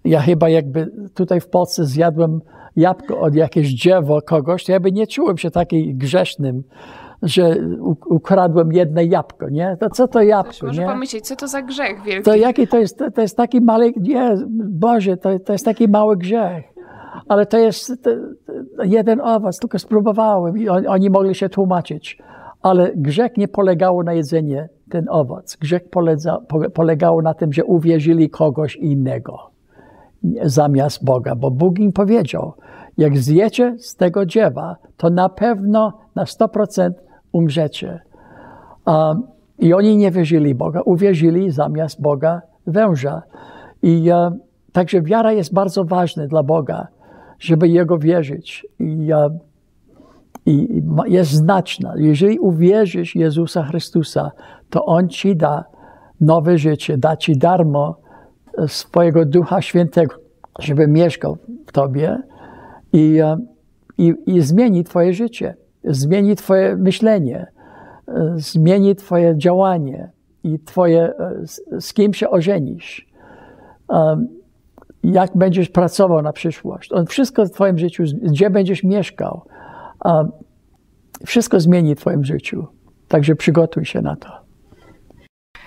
Ja chyba jakby tutaj w Polsce zjadłem jabłko od jakiegoś drzewa kogoś, to ja by nie czułem się taki grzesznym, że ukradłem jedno jabłko, nie? To co to jabłko, Ktoś może nie? pomyśleć, co to za grzech wielki? To jaki to jest, to jest taki mały, nie, Boże, to, to jest taki mały grzech. Ale to jest to, jeden owoc, tylko spróbowałem i on, oni mogli się tłumaczyć. Ale grzech nie polegał na jedzenie ten owoc. Grzech polega, polegał na tym, że uwierzyli kogoś innego zamiast Boga, bo Bóg im powiedział, jak zjecie z tego dziewa, to na pewno na 100% umrzecie. Um, I oni nie wierzyli Boga, uwierzyli zamiast Boga węża. I uh, także wiara jest bardzo ważna dla Boga, żeby Jego wierzyć. I uh, i jest znaczna. Jeżeli uwierzysz Jezusa Chrystusa, to On ci da nowe życie, da ci darmo e, swojego Ducha Świętego, żeby mieszkał w tobie i, e, i, i zmieni twoje życie, zmieni twoje myślenie, e, zmieni twoje działanie i twoje, z kim się ożenisz, jak będziesz pracował na przyszłość. On wszystko w twoim życiu, gdzie będziesz mieszkał, wszystko zmieni w Twoim życiu. Także przygotuj się na to.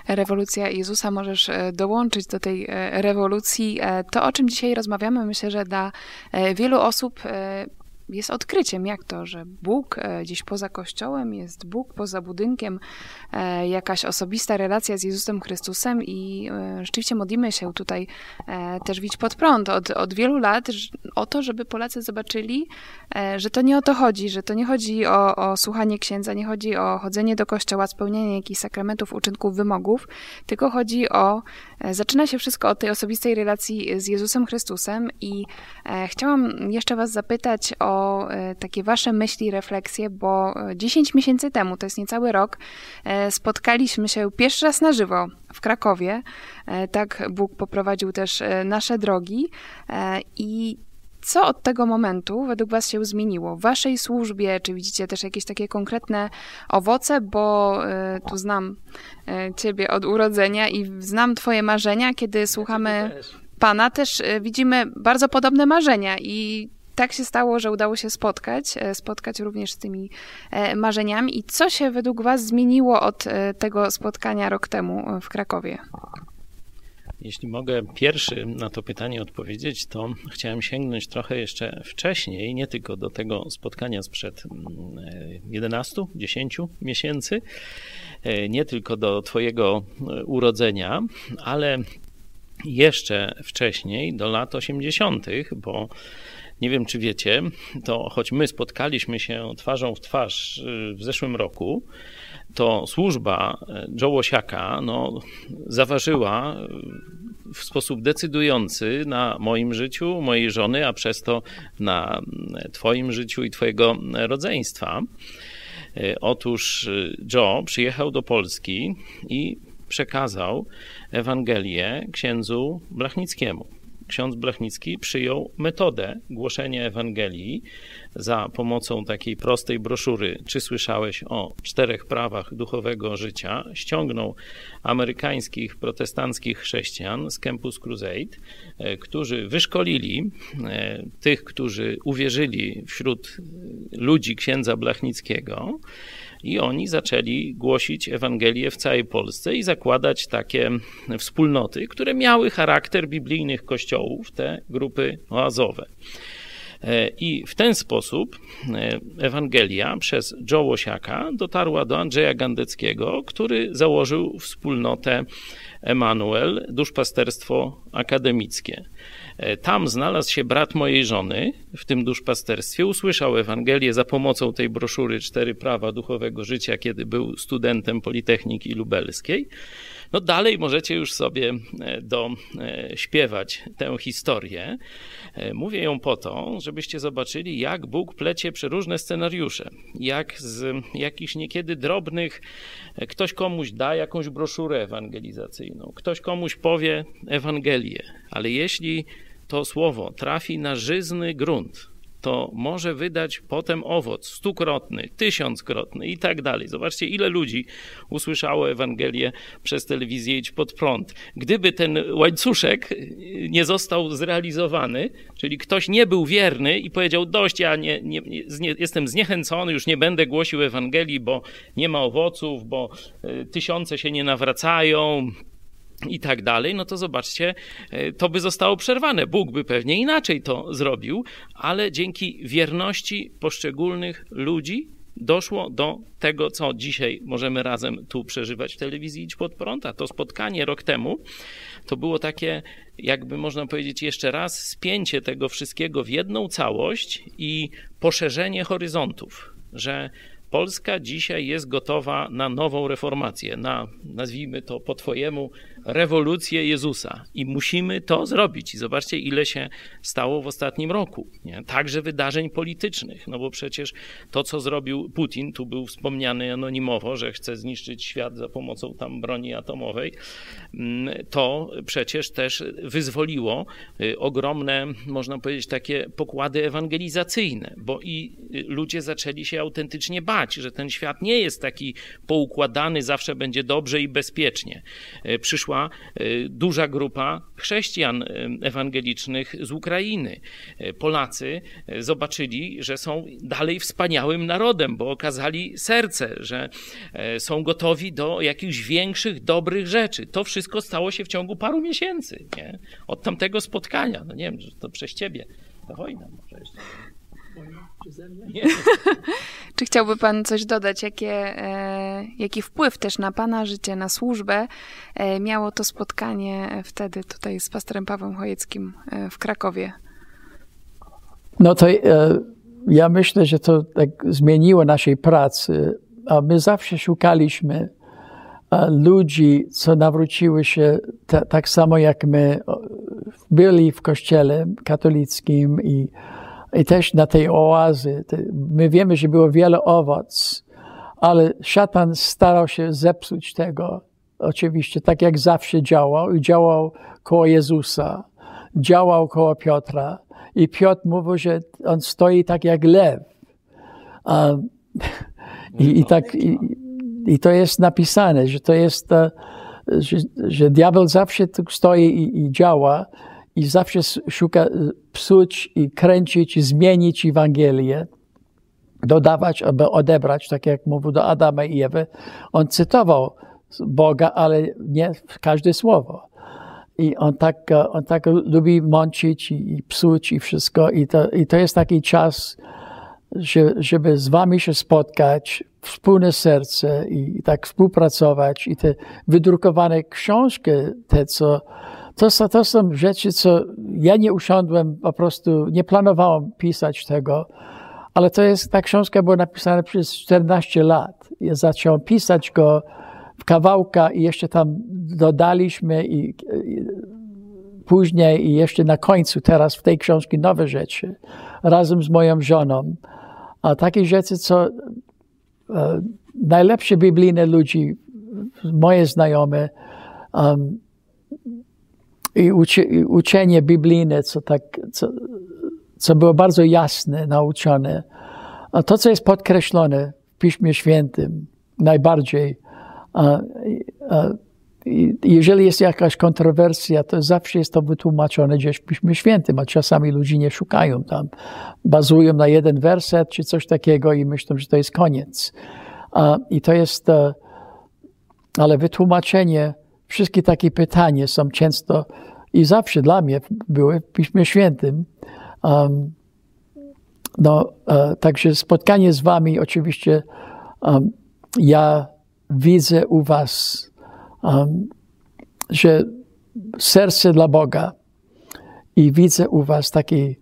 Rewolucja Jezusa, możesz e, dołączyć do tej e, rewolucji. E, to, o czym dzisiaj rozmawiamy, myślę, że dla wielu osób jest odkryciem, jak to, że Bóg e, gdzieś poza kościołem jest Bóg poza budynkiem, e, jakaś osobista relacja z Jezusem Chrystusem i e, rzeczywiście modlimy się tutaj też wić pod prąd. Od, od wielu lat o to, żeby Polacy zobaczyli, że to nie o to chodzi, że to nie chodzi o, o słuchanie księdza, nie chodzi o chodzenie do kościoła, spełnianie jakichś sakramentów, uczynków, wymogów, tylko chodzi o, zaczyna się wszystko od tej osobistej relacji z Jezusem Chrystusem i chciałam jeszcze was zapytać o E, takie wasze myśli, refleksje, bo 10 e, miesięcy temu, to jest niecały rok, e, spotkaliśmy się pierwszy raz na żywo w Krakowie. Tak Bóg poprowadził też nasze drogi i co od tego momentu według Was się zmieniło w Waszej służbie? Czy widzicie też jakieś takie konkretne owoce? Bo y, tu znam y, Ciebie od urodzenia i znam Twoje marzenia. Kiedy słuchamy Pana, też y, widzimy bardzo podobne marzenia i tak się stało, że udało się spotkać, e, spotkać również z tymi e, marzeniami. I co się według Was zmieniło od e, tego spotkania rok temu w Krakowie? Jeśli mogę pierwszy na to pytanie odpowiedzieć, to chciałem sięgnąć trochę jeszcze wcześniej, nie tylko do tego spotkania sprzed 11, mm, 10 miesięcy, nie tylko do Twojego urodzenia, ale jeszcze wcześniej, do lat 80., bo nie wiem, czy wiecie, to choć my spotkaliśmy się twarzą w twarz y, w zeszłym roku, to służba y, Joe Łosiaka no, zaważyła w sposób decydujący na moim życiu, mojej żony, a przez to na Twoim życiu i Twojego rodzeństwa. Otóż Joe przyjechał do Polski i przekazał Ewangelię księdzu Blachnickiemu ksiądz Blachnicki przyjął metodę głoszenia Ewangelii za pomocą takiej prostej broszury Czy słyszałeś o czterech prawach duchowego życia? Ściągnął amerykańskich protestanckich chrześcijan z Campus Crusade, e, którzy wyszkolili e, tych, którzy uwierzyli wśród ludzi księdza Blachnickiego i oni zaczęli głosić Ewangelię w całej Polsce i zakładać takie wspólnoty, które miały charakter biblijnych kościołów, te grupy oazowe. E, I w ten sposób e, Ewangelia przez Joe Łosiaka dotarła do Andrzeja Gandeckiego, który założył wspólnotę Emanuel, duszpasterstwo akademickie. E, tam znalazł się brat mojej żony w tym duszpasterstwie. Usłyszał Ewangelię za pomocą tej broszury Cztery Prawa Duchowego Życia, kiedy był studentem Politechniki Lubelskiej. No dalej możecie już sobie e, dośpiewać e, tę historię. Mówię ją po to, żebyście zobaczyli, jak Bóg plecie przeróżne scenariusze. Jak z jakichś niekiedy drobnych ktoś komuś da jakąś broszurę ewangelizacyjną, ktoś komuś powie Ewangelię, ale jeśli to słowo trafi na żyzny grunt, to może wydać potem owoc stukrotny, tysiąckrotny i tak dalej. Zobaczcie, ile ludzi usłyszało Ewangelię przez telewizję Idź Pod Prąd. Gdyby ten łańcuszek nie został zrealizowany, czyli ktoś nie był wierny i powiedział, dość, ja nie, nie, nie, jestem zniechęcony, już nie będę głosił Ewangelii, bo nie ma owoców, bo e, tysiące się nie nawracają, i tak dalej, no to zobaczcie, e, to by zostało przerwane. Bóg by pewnie inaczej to zrobił, ale dzięki wierności poszczególnych ludzi doszło do tego, co dzisiaj możemy razem tu przeżywać w telewizji Idź Pod Prąd, a to spotkanie rok temu to było takie, jakby można powiedzieć jeszcze raz, spięcie tego wszystkiego w jedną całość i poszerzenie horyzontów, że Polska dzisiaj jest gotowa na nową reformację, na nazwijmy to po Twojemu rewolucję Jezusa. I musimy to zrobić. I zobaczcie, ile się stało w ostatnim roku. Nie? Także wydarzeń politycznych. No bo przecież to, co zrobił Putin, tu był wspomniany anonimowo, że chce zniszczyć świat za pomocą tam broni atomowej, mm, to przecież też wyzwoliło y, ogromne, można powiedzieć, takie pokłady ewangelizacyjne, bo i y, ludzie zaczęli się autentycznie bać, że ten świat nie jest taki poukładany, zawsze będzie dobrze i bezpiecznie. Y, przyszła Y, duża grupa chrześcijan y, ewangelicznych z Ukrainy. Y, Polacy zobaczyli, że są dalej wspaniałym narodem, bo okazali serce, że są gotowi do jakichś większych, dobrych rzeczy. To wszystko stało się w ciągu paru miesięcy. Nie? Od tamtego spotkania. No nie wiem, to przez ciebie. Wojna może jeszcze. Czy chciałby Pan coś dodać? Jakie, e, jaki wpływ też na Pana życie, na służbę e, miało to spotkanie wtedy tutaj z pastorem Pawłem Chojeckim e, w Krakowie? No to e, ja myślę, że to tak zmieniło naszej pracy, a my zawsze szukaliśmy e, ludzi, co nawróciły się tak samo jak my, byli w kościele katolickim i i też na tej oazy. My wiemy, że było wiele owoc, ale szatan starał się zepsuć tego. Oczywiście, tak jak zawsze działał i działał koło Jezusa, działał koło Piotra. I Piotr mówił, że on stoi tak jak lew. Um, i, i, tak, i, i, to jest napisane, że to jest, że, że diabeł zawsze tu stoi i, i działa i zawsze szuka y, psuć i kręcić, i zmienić Ewangelię, dodawać, aby odebrać, tak jak mówił do Adama i Ewy. On cytował Boga, ale nie każde słowo. I on tak, on tak lubi mącić i, i psuć i wszystko. I to, I to jest taki czas, że, żeby z wami się spotkać, wspólne serce i, i tak współpracować. I te wydrukowane książki, te co to, to są rzeczy, co ja nie usiądłem, po prostu nie planowałem pisać tego, ale to jest, ta książka była napisana przez 14 lat. Ja zacząłem pisać go w kawałka i jeszcze tam dodaliśmy i, i później i jeszcze na końcu, teraz w tej książce nowe rzeczy, razem z moją żoną. A takie rzeczy, co e, najlepsze biblijne ludzi, moje znajome, um, i, uczenie biblijne, co, tak, co, co było bardzo jasne, nauczone. A to, co jest podkreślone w Piśmie Świętym, najbardziej, a, a, jeżeli jest jakaś kontrowersja, to zawsze jest to wytłumaczone gdzieś w Piśmie Świętym, a czasami ludzie nie szukają tam. Bazują na jeden werset czy coś takiego i myślą, że to jest koniec. I to jest, e, ale wytłumaczenie, wszystkie takie pytania są często i zawsze dla mnie były w Piśmie Świętym. Um, no, e, także spotkanie z Wami, oczywiście, um, ja widzę u Was um, że serce dla Boga i widzę u Was takie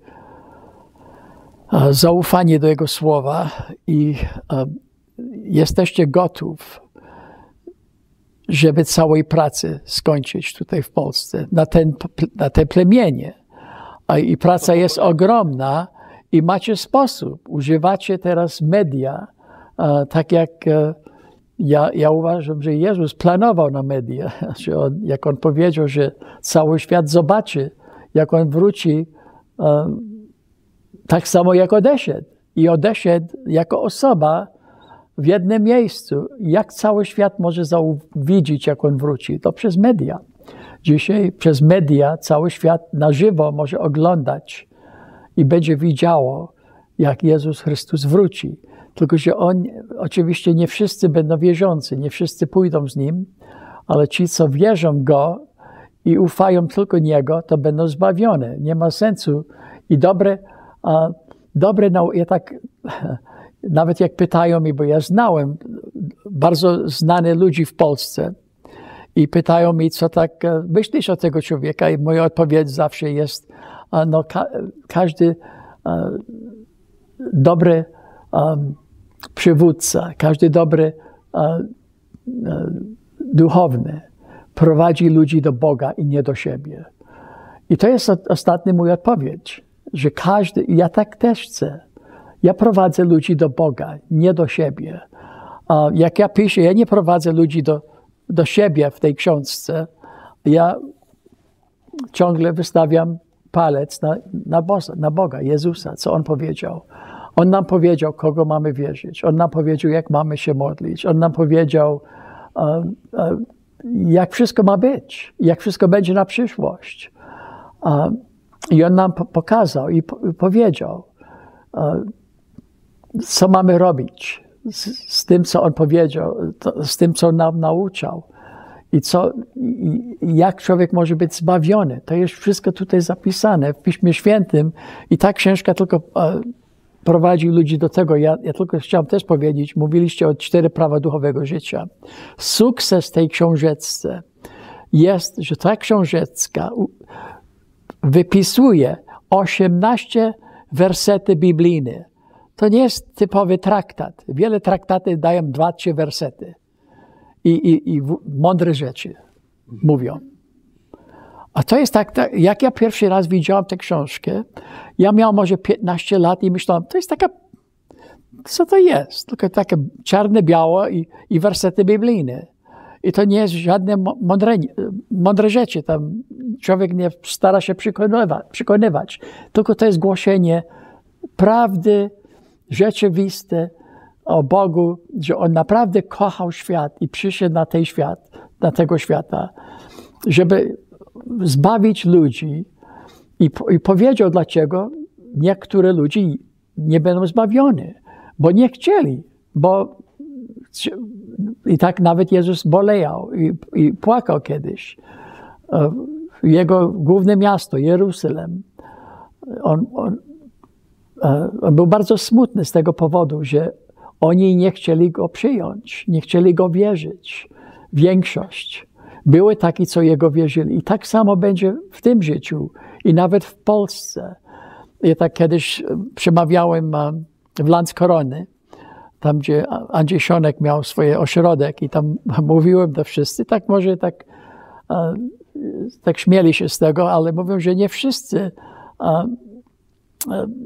uh, zaufanie do Jego słowa i uh, jesteście gotów, żeby całej pracy skończyć tutaj w Polsce, na, ten, na te plemienie. I praca jest ogromna i macie sposób. Używacie teraz media, tak jak ja, ja uważam, że Jezus planował na media, że on, jak on powiedział, że cały świat zobaczy, jak on wróci, um, tak samo jak odeszedł. I odeszedł jako osoba w jednym miejscu. Jak cały świat może widzieć, jak on wróci? To przez media. Dzisiaj przez media cały świat na żywo może oglądać i będzie widziało, jak Jezus Chrystus wróci. Tylko, że on, oczywiście nie wszyscy będą wierzący, nie wszyscy pójdą z nim, ale ci, co wierzą go i ufają tylko niego, to będą zbawione. Nie ma sensu. I dobre, a, dobre ja tak, nawet jak pytają mi, bo ja znałem bardzo znane ludzi w Polsce i pytają mi, co tak e, myślisz o tego człowieka i moja odpowiedź zawsze jest, no ka każdy dobry um, przywódca, każdy dobry duchowny prowadzi ludzi do Boga i nie do siebie. I to jest ostatni mój odpowiedź, że każdy, ja tak też chcę. Ja prowadzę ludzi do Boga, nie do siebie. Jak ja piszę, ja nie prowadzę ludzi do, do siebie w tej książce. Ja ciągle wystawiam palec na, na, Boga, na Boga, Jezusa, co On powiedział. On nam powiedział, kogo mamy wierzyć. On nam powiedział, jak mamy się modlić. On nam powiedział, jak wszystko ma być, jak wszystko będzie na przyszłość. I on nam pokazał i powiedział, co mamy robić z, z tym, co on powiedział, z tym, co nam nauczał. I, co, jak człowiek może być zbawiony. To jest wszystko tutaj zapisane w Piśmie Świętym i ta książka tylko prowadzi ludzi do tego. Ja, ja tylko chciałem też powiedzieć, mówiliście o cztery prawa duchowego życia. Sukces tej książeczce jest, że ta książeczka wypisuje 18 wersety biblijne. To nie jest typowy traktat. Wiele traktaty dają dwa, trzy wersety. I, i, i mądre rzeczy mówią. A to jest tak, tak, jak ja pierwszy raz widziałem tę książkę, ja miałem może 15 lat i myślałem, to jest taka, co to jest? Tylko takie czarne, białe i, i wersety biblijne. I to nie jest żadne mądre, mądre rzeczy. Tam człowiek nie stara się przekonywać, przekonywać. Tylko to jest głoszenie prawdy rzeczywiste o Bogu, że On naprawdę kochał świat i przyszedł na, tej świat, na tego świata, żeby zbawić ludzi i, i powiedział, dlaczego niektóre ludzi nie będą zbawione, bo nie chcieli, bo i tak nawet Jezus boleał i, i płakał kiedyś. E, jego główne miasto, Jeruzalem, on, on, on był bardzo smutny z tego powodu, że oni nie chcieli go przyjąć, nie chcieli go wierzyć. Większość. Były taki, co jego wierzyli. I tak samo będzie w tym życiu i nawet w Polsce. Ja tak kiedyś e, przemawiałem e, w Landskorony, tam gdzie Andrzej Sionek miał swoje ośrodek i tam mówiłem do wszyscy, tak może tak e, tak śmieli się z tego, ale mówią, że nie wszyscy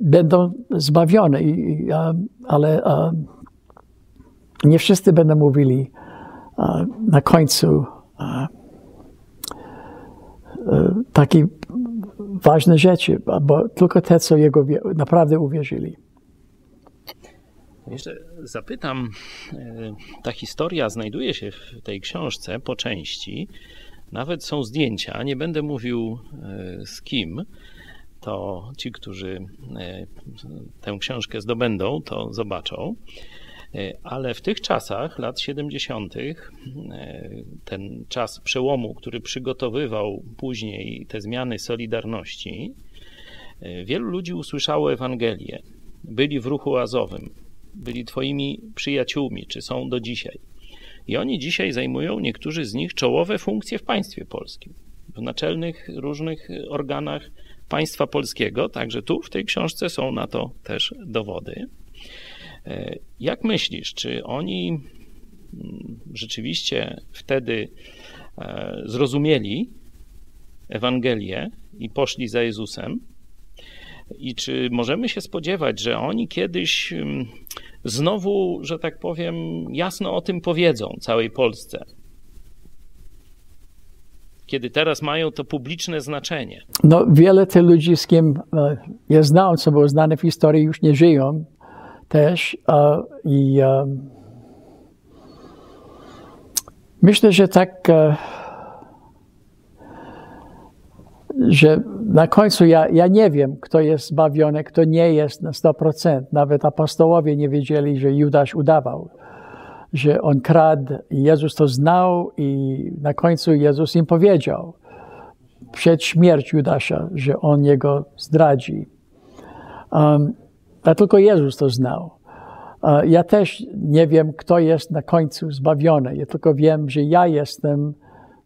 będą zbawione, ale nie wszyscy będą mówili na końcu takie ważne rzeczy, bo tylko te, co Jego naprawdę uwierzyli. Jeszcze zapytam, e, ta historia znajduje się w tej książce po części. Nawet są zdjęcia, nie będę mówił e, z kim, to ci, którzy e, tę książkę zdobędą, to zobaczą. Ale w tych czasach, lat 70., ten czas przełomu, który przygotowywał później te zmiany Solidarności, wielu ludzi usłyszało Ewangelię. Byli w ruchu azowym, byli Twoimi przyjaciółmi, czy są do dzisiaj. I oni dzisiaj zajmują, niektórzy z nich, czołowe funkcje w państwie polskim, w naczelnych różnych organach państwa polskiego. Także tu w tej książce są na to też dowody. E, jak myślisz, czy oni mm, rzeczywiście wtedy e, zrozumieli Ewangelię i poszli za Jezusem? I czy możemy się spodziewać, że oni kiedyś mm, znowu, że tak powiem, jasno o tym powiedzą całej Polsce? Kiedy teraz mają to publiczne znaczenie. No, wiele tych ludzi, z kim e, ja znam, co było znane w historii, już nie żyją też. I myślę, że tak e, że na końcu ja, ja nie wiem, kto jest zbawiony, kto nie jest na 100%. Nawet apostołowie nie wiedzieli, że Judasz udawał, że on kradł. Jezus to znał i na końcu Jezus im powiedział przed śmiercią Judasza, że on jego zdradzi. Um, a tylko Jezus to znał. Ja też nie wiem, kto jest na końcu zbawiony. Ja tylko wiem, że ja jestem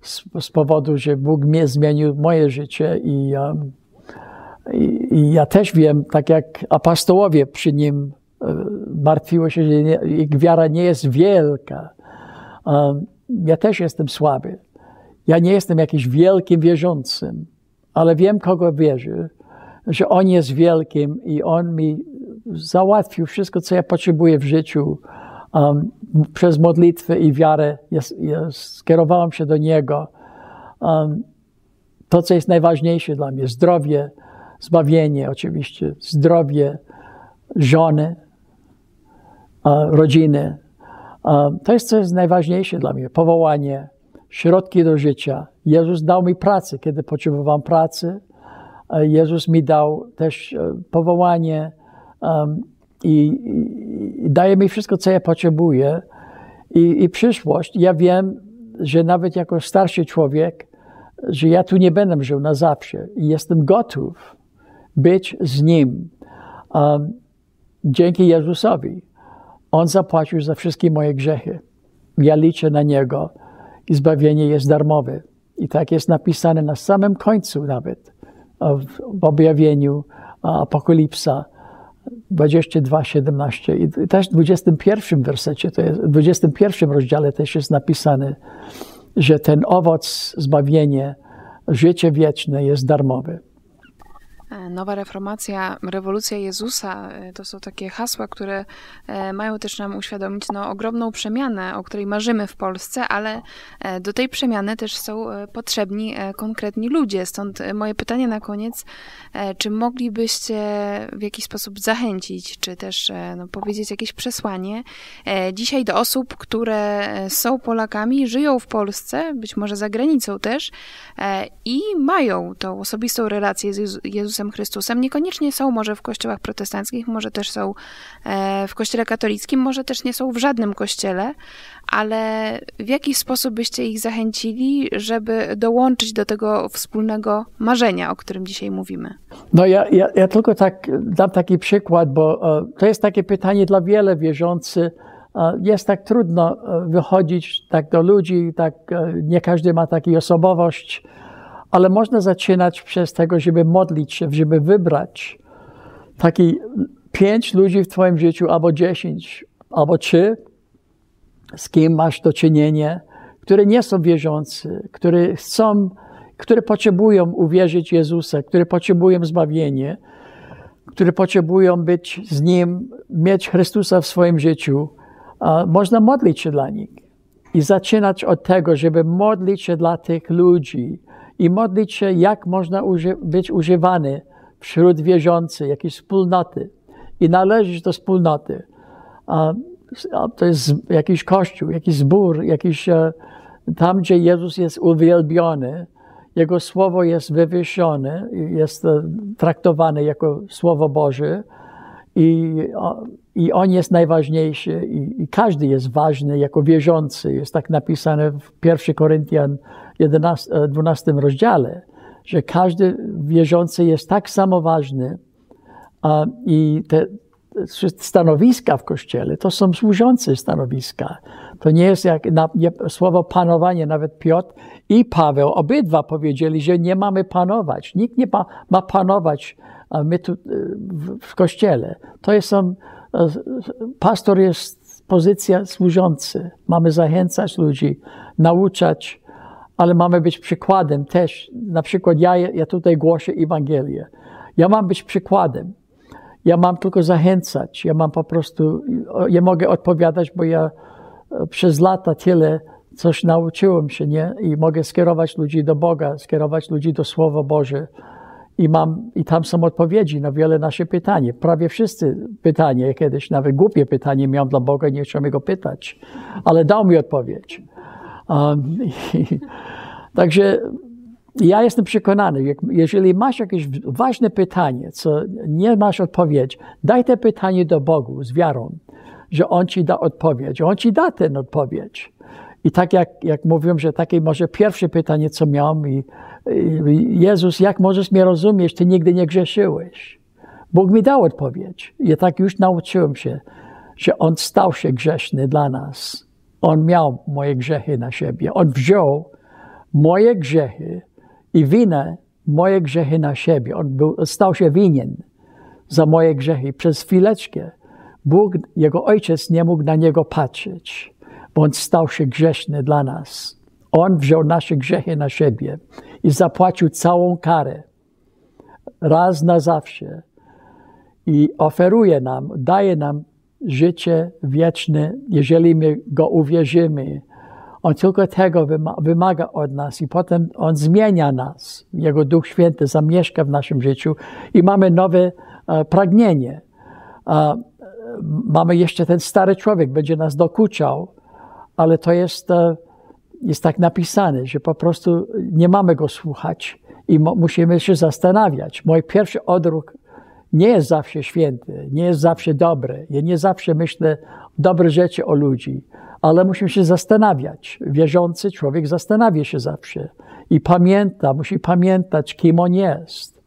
z, z powodu, że Bóg mnie zmienił moje życie i, um, i, i, ja też wiem, tak jak apostołowie przy nim uh, martwiło się, że nie, ich wiara nie jest wielka. Um, ja też jestem słaby. Ja nie jestem jakimś wielkim wierzącym, ale wiem, kogo wierzę, że On jest wielkim i On mi załatwił wszystko, co ja potrzebuję w życiu um, przez modlitwę i wiarę ja, ja skierowałem się do Niego. Um, to, co jest najważniejsze dla mnie, zdrowie, zbawienie oczywiście, zdrowie żony, rodziny. To jest, co jest najważniejsze dla mnie, powołanie, środki do życia. Jezus dał mi pracę, kiedy potrzebowałem pracy. Jezus mi dał też e, powołanie, i, i, daje mi wszystko, co ja potrzebuję i, i przyszłość. Ja wiem, że nawet jako starszy człowiek, że ja tu nie będę żył na zawsze i jestem gotów być z Nim. Um, dzięki Jezusowi. On zapłacił za wszystkie moje grzechy. Ja liczę na Niego i zbawienie jest darmowe. I tak jest napisane na samym końcu nawet w, objawieniu Apokalipsa 22, 17 i też w 21 wersecie, to jest, w 21 rozdziale też jest napisane, że ten owoc, zbawienie, życie wieczne jest darmowe. E, nowa reformacja, rewolucja Jezusa e, to są takie hasła, które e, mają też nam uświadomić no, ogromną przemianę, o której marzymy w Polsce, ale do tej przemiany też są potrzebni konkretni ludzie. Stąd moje pytanie na koniec, czy moglibyście w jakiś sposób zachęcić, czy też no, powiedzieć jakieś przesłanie dzisiaj do osób, które są Polakami, żyją w Polsce, być może za granicą też i mają tą osobistą relację z Jezusem Jezusem Chrystusem. Niekoniecznie są może w kościołach protestanckich, może też są e, w kościele katolickim, może też nie są w żadnym kościele, ale w jaki sposób byście ich zachęcili, żeby dołączyć do tego wspólnego marzenia, o którym dzisiaj mówimy? No ja, ja, ja tylko tak dam taki przykład, bo e, to jest takie pytanie dla wiele wierzących. E, jest tak trudno wychodzić tak do ludzi, tak nie każdy ma taką osobowość ale można zaczynać przez tego, żeby modlić się, żeby wybrać taki pięć ludzi w Twoim życiu, albo dziesięć, albo trzy, z kim masz do czynienia, które nie są wierzący, które chcą, które potrzebują uwierzyć Jezusa, które potrzebują zbawienie, które potrzebują być z Nim, mieć Chrystusa w swoim życiu, można modlić się dla nich. I zaczynać od tego, żeby modlić się dla tych ludzi i modlić się, jak można uży być używany wśród wierzących, jakiejś wspólnoty i należeć do wspólnoty. To jest jakiś kościół, jakiś zbór, jakiś e, tam, gdzie Jezus jest uwielbiony, Jego słowo jest wywyższone, jest e, traktowane jako Słowo Boże i, i On jest najważniejszy i, i każdy jest ważny jako wierzący. Jest tak napisane w 1 Koryntian 11, 12 rozdziale, że każdy wierzący jest tak samo ważny i te, stanowiska w kościele to są służące stanowiska. To nie jest jak na, nie, słowo panowanie, nawet Piotr i Paweł, obydwa powiedzieli, że nie mamy panować. Nikt nie ma, ma panować my tu, w, w kościele. To jest, są, pastor jest pozycja służący. Mamy zachęcać ludzi, nauczać, ale mamy być przykładem też. Na przykład ja, ja tutaj głoszę Ewangelię. Ja mam być przykładem. Ja mam tylko zachęcać. Ja mam po prostu, ja mogę odpowiadać, bo ja e, przez lata tyle coś nauczyłem się, nie? I mogę skierować ludzi do Boga, skierować ludzi do Słowa Boże. I, mam, I tam są odpowiedzi na wiele nasze pytanie. Prawie wszyscy pytanie, kiedyś nawet głupie pytanie miałem dla Boga, nie chciałem go pytać, ale dał mi odpowiedź. Um, i, także ja jestem przekonany, jak, jeżeli masz jakieś ważne pytanie, co nie masz odpowiedzi, daj te pytanie do Bogu z wiarą, że On ci da odpowiedź. On ci da tę odpowiedź. I tak jak, jak mówiłem, że takie może pierwsze pytanie, co miałem, i, i Jezus, jak możesz mnie rozumieć, ty nigdy nie grzeszyłeś? Bóg mi dał odpowiedź. Ja tak już nauczyłem się, że On stał się grzeszny dla nas. On miał moje grzechy na siebie. On wziął moje grzechy i winę, moje grzechy na siebie. On był, stał się winien za moje grzechy. Przez chwileczkę Bóg, Jego Ojciec nie mógł na Niego patrzeć, bo On stał się grzeszny dla nas. On wziął nasze grzechy na siebie i zapłacił całą karę. Raz na zawsze. I oferuje nam, daje nam życie wieczne, jeżeli my Go uwierzymy, on tylko tego wymaga od nas i potem On zmienia nas. Jego Duch Święty zamieszka w naszym życiu i mamy nowe e, pragnienie. Mamy jeszcze ten stary człowiek, będzie nas dokuczał, ale to jest, e, jest tak napisane, że po prostu nie mamy go słuchać i musimy się zastanawiać. Mój pierwszy odruch nie jest zawsze święty, nie jest zawsze dobry. Ja nie zawsze myślę dobre rzeczy o ludzi ale musimy się zastanawiać. Wierzący człowiek zastanawia się zawsze i pamięta, musi pamiętać, kim on jest.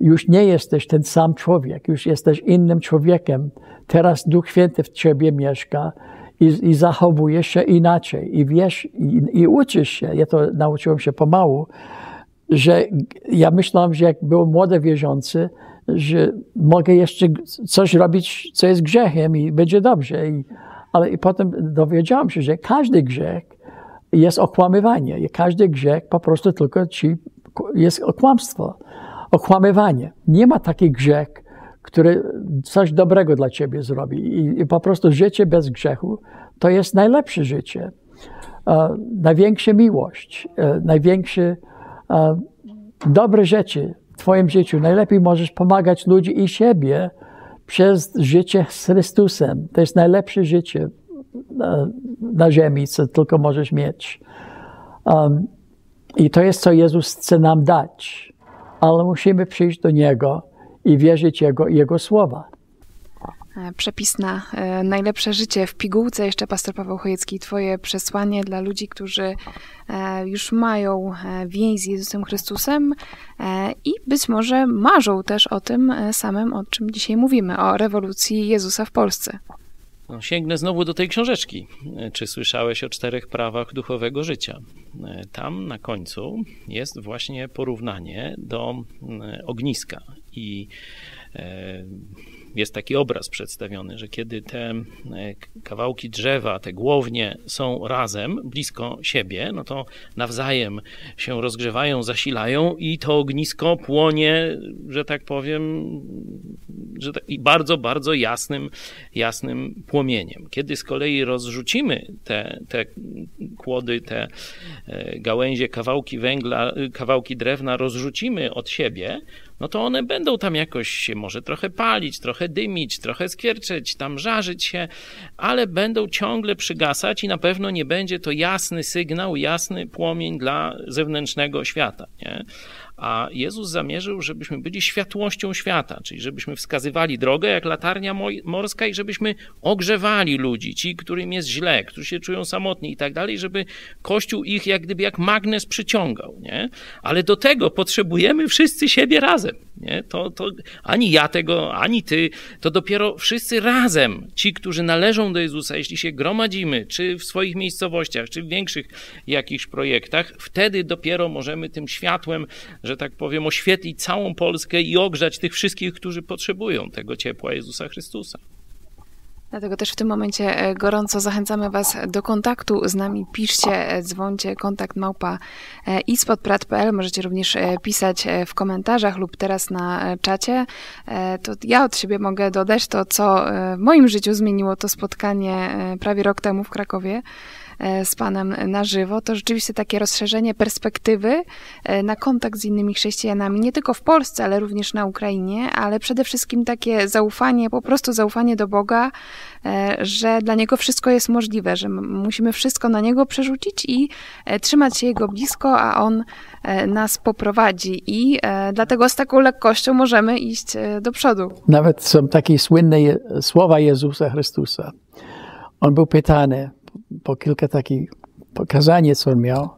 Już nie jesteś ten sam człowiek, już jesteś innym człowiekiem. Teraz Duch Święty w ciebie mieszka i, i zachowujesz się inaczej i wiesz, i, i uczysz się. Ja to nauczyłem się pomału, że ja myślałem, że jak był młody wierzący, że mogę jeszcze coś robić, co jest grzechem i będzie dobrze. I, ale i potem dowiedziałam się, że każdy grzech jest okłamywanie. Każdy grzech po prostu tylko ci jest kłamstwo, okłamywanie. Nie ma taki grzech, który coś dobrego dla ciebie zrobi. I, i po prostu życie bez grzechu to jest najlepsze życie. E, największa miłość, e, największe e, dobre rzeczy w twoim życiu. Najlepiej możesz pomagać ludzi i siebie, przez życie z Chrystusem. To jest najlepsze życie na, na ziemi, co tylko możesz mieć. Um, I to jest, co Jezus chce nam dać. Ale musimy przyjść do Niego i wierzyć Jego, Jego słowa. E, przepis na e, najlepsze życie w pigułce. Jeszcze pastor Paweł Chojecki, Twoje przesłanie dla ludzi, którzy e, już mają więź z Jezusem Chrystusem i być może marzą też o tym samym, o czym dzisiaj mówimy, o rewolucji Jezusa w Polsce. No, sięgnę znowu do tej książeczki. Czy słyszałeś o czterech prawach duchowego życia? Tam na końcu jest właśnie porównanie do ogniska i jest taki obraz przedstawiony, że kiedy te e, kawałki drzewa, te głownie są razem, blisko siebie, no to nawzajem się rozgrzewają, zasilają i to ognisko płonie, że tak powiem, że tak, i bardzo, bardzo jasnym, jasnym płomieniem. Kiedy z kolei rozrzucimy te, te kłody, te e, gałęzie, kawałki węgla, kawałki drewna, rozrzucimy od siebie, no to one będą tam jakoś się może trochę palić, trochę dymić, trochę skwierczeć, tam żarzyć się, ale będą ciągle przygasać i na pewno nie będzie to jasny sygnał, jasny płomień dla zewnętrznego świata. Nie? A Jezus zamierzył, żebyśmy byli światłością świata, czyli żebyśmy wskazywali drogę jak latarnia morska i żebyśmy ogrzewali ludzi, ci, którym jest źle, którzy się czują samotni i tak dalej, żeby Kościół ich jak gdyby jak magnes przyciągał. Nie? Ale do tego potrzebujemy wszyscy siebie razem. Nie? To, to ani ja tego, ani ty, to dopiero wszyscy razem, ci, którzy należą do Jezusa, jeśli się gromadzimy, czy w swoich miejscowościach, czy w większych jakichś projektach, wtedy dopiero możemy tym światłem że tak powiem, oświetlić całą Polskę i ogrzać tych wszystkich, którzy potrzebują tego ciepła Jezusa Chrystusa. Dlatego też w tym momencie e, gorąco zachęcamy Was do kontaktu z nami. Piszcie, e, dzwońcie, kontakt małpa e, ispodprat.pl. Możecie również pisać w komentarzach lub teraz na czacie. To ja od siebie mogę dodać to, co w moim życiu zmieniło to spotkanie prawie rok temu w Krakowie. E, z Panem na żywo, to rzeczywiście takie rozszerzenie perspektywy e, na kontakt z innymi chrześcijanami, nie tylko w Polsce, ale również na Ukrainie, ale przede wszystkim takie zaufanie, po prostu zaufanie do Boga, e, że dla Niego wszystko jest możliwe, że musimy wszystko na Niego przerzucić i trzymać się Jego blisko, a On nas poprowadzi. I dlatego z taką lekkością możemy iść do przodu. Nawet są takie słynne słowa Jezusa Chrystusa. On był pytany, po kilka takich pokazanie, co on miał,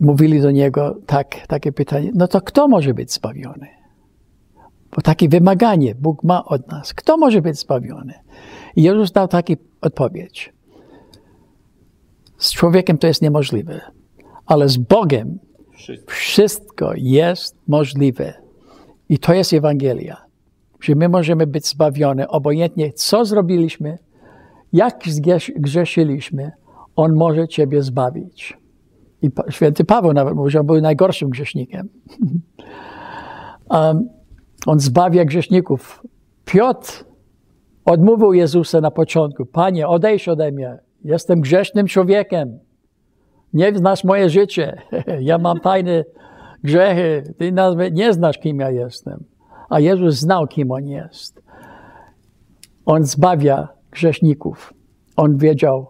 mówili do niego tak, takie pytanie, no to kto może być zbawiony? Bo takie wymaganie Bóg ma od nas. Kto może być zbawiony? I Jezus dał taką odpowiedź. Z człowiekiem to jest niemożliwe, ale z Bogiem wszystko jest możliwe. I to jest Ewangelia. Że my możemy być zbawione, obojętnie co zrobiliśmy, jak zgrzeszyliśmy, On może Ciebie zbawić. I święty Paweł nawet mówił, że on był najgorszym grzesznikiem. um, on zbawia grzeszników. Piotr odmówił Jezusa na początku. Panie, odejdź ode mnie. Jestem grzesznym człowiekiem. Nie znasz moje życie. ja mam tajne grzechy. Ty nie znasz, kim ja jestem. A Jezus znał, kim On jest. On zbawia grzeszników. On wiedział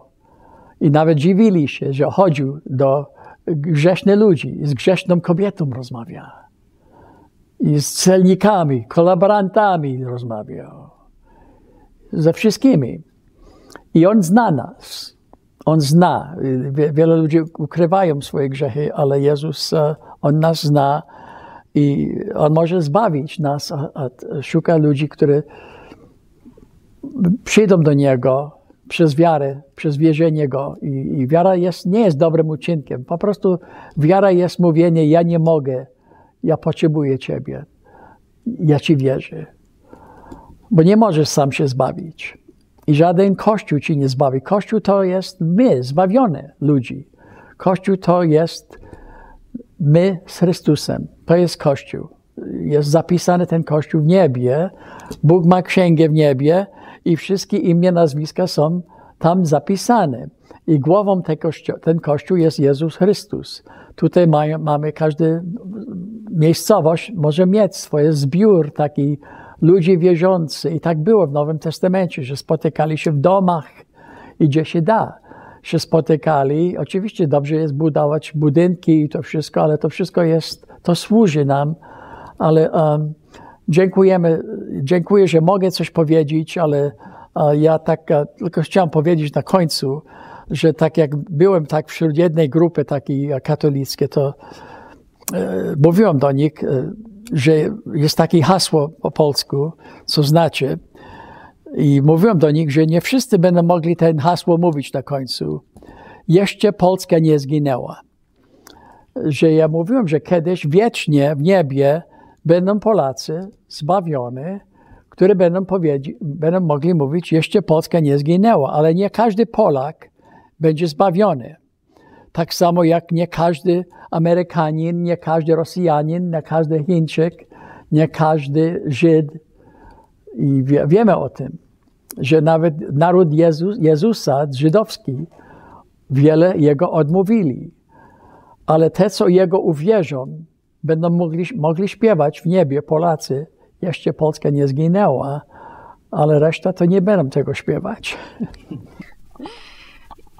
i nawet dziwili się, że chodził do grzesznych ludzi, z grzeszną kobietą rozmawia. I z celnikami, kolaborantami rozmawiał. Ze wszystkimi. I on zna nas. On zna. Wiele ludzi ukrywają swoje grzechy, ale Jezus, e, On nas zna i On może zbawić nas. Szuka ludzi, którzy przyjdą do Niego przez wiarę, przez wierzenie Go. I, I, wiara jest, nie jest dobrym uczynkiem. Po prostu wiara jest mówienie, ja nie mogę, ja potrzebuję Ciebie. Ja Ci wierzę. Bo nie możesz sam się zbawić. I żaden Kościół Ci nie zbawi. Kościół to jest my, zbawione ludzi. Kościół to jest my z Chrystusem. To jest Kościół. Jest zapisany ten Kościół w niebie. Bóg ma księgę w niebie i wszystkie imię, nazwiska są tam zapisane. I głową ten kościół, ten kościół jest Jezus Chrystus. Tutaj mają, mamy, każdy miejscowość może mieć swoje zbiór taki ludzi wierzący. I tak było w Nowym Testamencie, że spotykali się w domach i gdzie się da się spotykali. Oczywiście dobrze jest budować budynki i to wszystko, ale to wszystko jest, to służy nam, ale um, Dziękujemy, dziękuję, że mogę coś powiedzieć, ale ja tak tylko chciałem powiedzieć na końcu, że tak jak byłem tak wśród jednej grupy takiej katolickiej, to e, mówiłem do nich, e, że jest takie hasło po polsku, co znaczy, i mówiłem do nich, że nie wszyscy będą mogli ten hasło mówić na końcu. Jeszcze Polska nie zginęła. Że ja mówiłem, że kiedyś wiecznie w niebie będą Polacy zbawione które będą, będą mogli mówić, jeszcze Polska nie zginęła, ale nie każdy Polak będzie zbawiony. Tak samo jak nie każdy Amerykanin, nie każdy Rosjanin, nie każdy Chińczyk, nie każdy Żyd. I wie, wiemy o tym, że nawet naród Jezus, Jezusa, żydowski, wiele Jego odmówili. Ale te, co Jego uwierzą, będą mogli, mogli śpiewać w niebie Polacy, jeszcze Polska nie zginęła, ale reszta to nie będą tego śpiewać.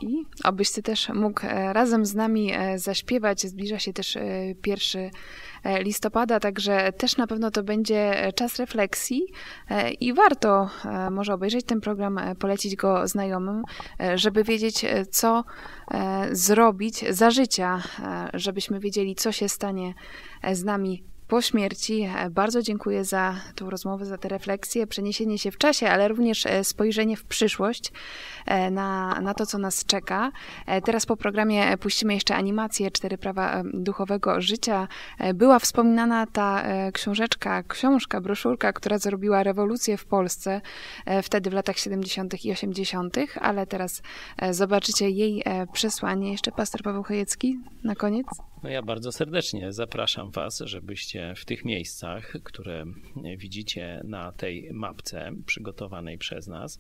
I obyś ty też mógł e, razem z nami e, zaśpiewać. Zbliża się też e, pierwszy listopada, także też na pewno to będzie czas refleksji i warto może obejrzeć ten program, polecić go znajomym, żeby wiedzieć, co zrobić za życia, żebyśmy wiedzieli, co się stanie z nami po śmierci. E, bardzo dziękuję za tą rozmowę, za te refleksje, przeniesienie się w czasie, ale również e, spojrzenie w przyszłość e, na, na to, co nas czeka. Teraz po programie puścimy jeszcze animację Cztery Prawa Duchowego Życia. Była wspominana ta książeczka, książka, broszurka, która zrobiła rewolucję w Polsce wtedy w latach 70. i 80., ale teraz zobaczycie jej przesłanie. Jeszcze pastor Paweł Chojecki na koniec. No ja bardzo serdecznie zapraszam Was, żebyście w tych miejscach, które widzicie na tej mapce przygotowanej przez nas,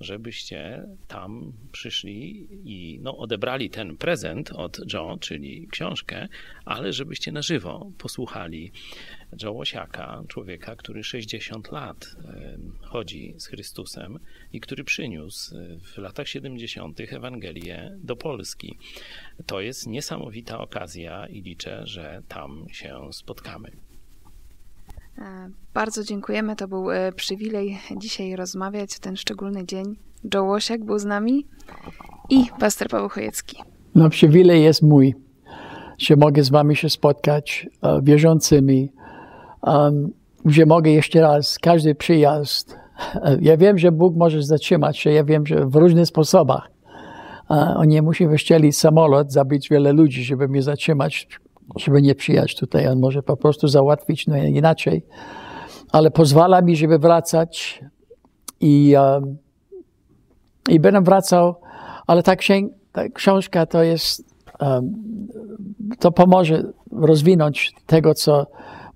żebyście tam przyszli i no, odebrali ten prezent od Joe, czyli książkę, ale żebyście na żywo posłuchali Joe Łosiaka, człowieka, który 60 lat chodzi z Chrystusem i który przyniósł w latach 70. Ewangelię do Polski. To jest niesamowita okazja i liczę, że tam się spotkamy. E, bardzo dziękujemy. To był e, przywilej dzisiaj rozmawiać w ten szczególny dzień. Joe Łosiak był z nami i pastor Paweł Chojecki. No, przywilej jest mój, że mogę z wami się spotkać, e, wierzącymi, um, że mogę jeszcze raz, każdy przyjazd. Ja wiem, że Bóg może zatrzymać się, ja wiem, że w różnych sposobach. On nie musi wyścielić samolot, zabić wiele ludzi, żeby mnie zatrzymać, żeby nie przyjechać tutaj. On może po prostu załatwić no inaczej. Ale pozwala mi, żeby wracać i, um, i będę wracał, ale ta, księg, ta książka to jest, um, to pomoże rozwinąć tego, co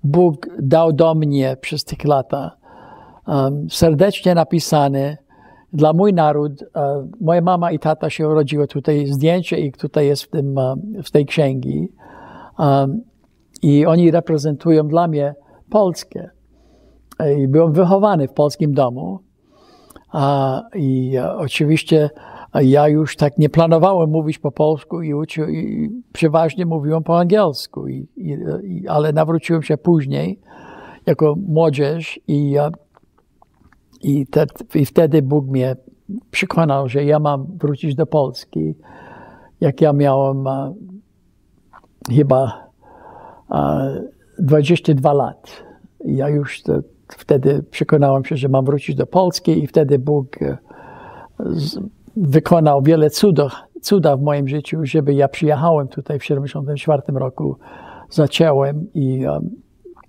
Bóg dał do mnie przez tych lata. Um, serdecznie napisany dla mój naród. Uh, moja mama i tata się urodziły tutaj, zdjęcie ich tutaj jest w, tym, uh, w tej księgi. I oni reprezentują dla mnie Polskę. I byłem wychowany w polskim domu. I oczywiście ja już tak nie planowałem mówić po polsku i, uczy, i przeważnie mówiłem po angielsku, i, i, ale nawróciłem się później jako młodzież i, i, te, i wtedy Bóg mnie przekonał, że ja mam wrócić do Polski. Jak ja miałem a, chyba a, 22 lat. Ja już to, wtedy przekonałem się, że mam wrócić do Polski i wtedy Bóg e, z, wykonał wiele cudów, cuda w moim życiu, żeby ja przyjechałem tutaj w 1974 roku. Zacząłem i, um,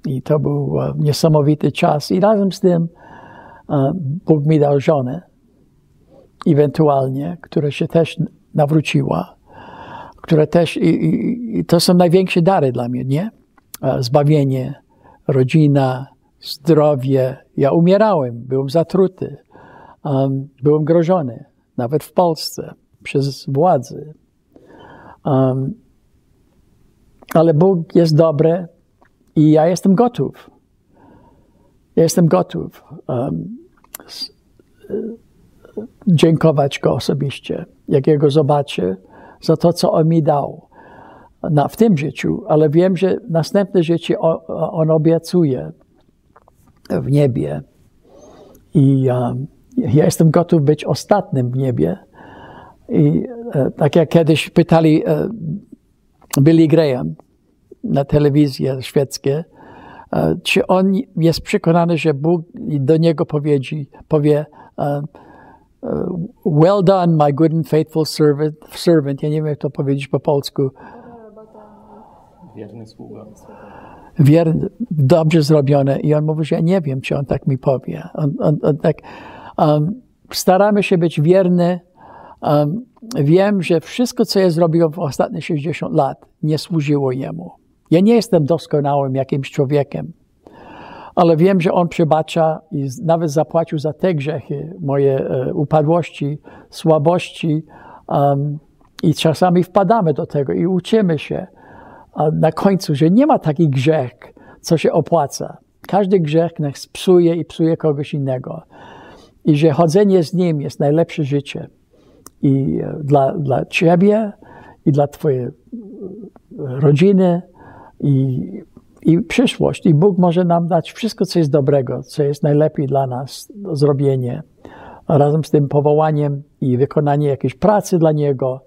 i to był um, niesamowity czas. I razem z tym um, Bóg mi dał żonę, ewentualnie, która się też nawróciła, która też, i, i, i to są największe dary dla mnie, nie? Zbawienie, rodzina, zdrowie. Ja umierałem, byłem zatruty, byłem grożony nawet w Polsce, przez władzy. Um, ale Bóg jest dobry i ja jestem gotów. Ja jestem gotów um, dziękować Go osobiście, jak Jego zobaczę, za to, co On mi dał na, w tym życiu, ale wiem, że następne życie On, on obiecuje w niebie. I um, ja jestem gotów być ostatnim w niebie. I e, tak jak kiedyś pytali e, Billy Graham na telewizji szwedzkie, e, czy on jest przekonany, że Bóg do niego powiedzi, powie well done, my good and faithful servant, servant. Ja nie wiem, jak to powiedzieć po polsku. Wierny sługa. wierny, dobrze zrobione. I on mówi, że ja nie wiem, czy on tak mi powie. On, on, on tak, staramy się być wierny. Wiem, że wszystko, co ja zrobiłem w ostatnich 60 lat, nie służyło jemu. Ja nie jestem doskonałym jakimś człowiekiem, ale wiem, że on przebacza i nawet zapłacił za te grzechy, moje e, upadłości, słabości. I czasami wpadamy do tego i uczymy się na końcu, że nie ma taki grzech, co się opłaca. Każdy grzech nas psuje i psuje kogoś innego. I że chodzenie z Nim jest najlepsze życie. I e, dla, dla Ciebie, i dla Twojej e, rodziny, i, i przyszłość. I Bóg może nam dać wszystko, co jest dobrego, co jest najlepiej dla nas do zrobienia. Razem z tym powołaniem i wykonanie jakiejś pracy dla Niego.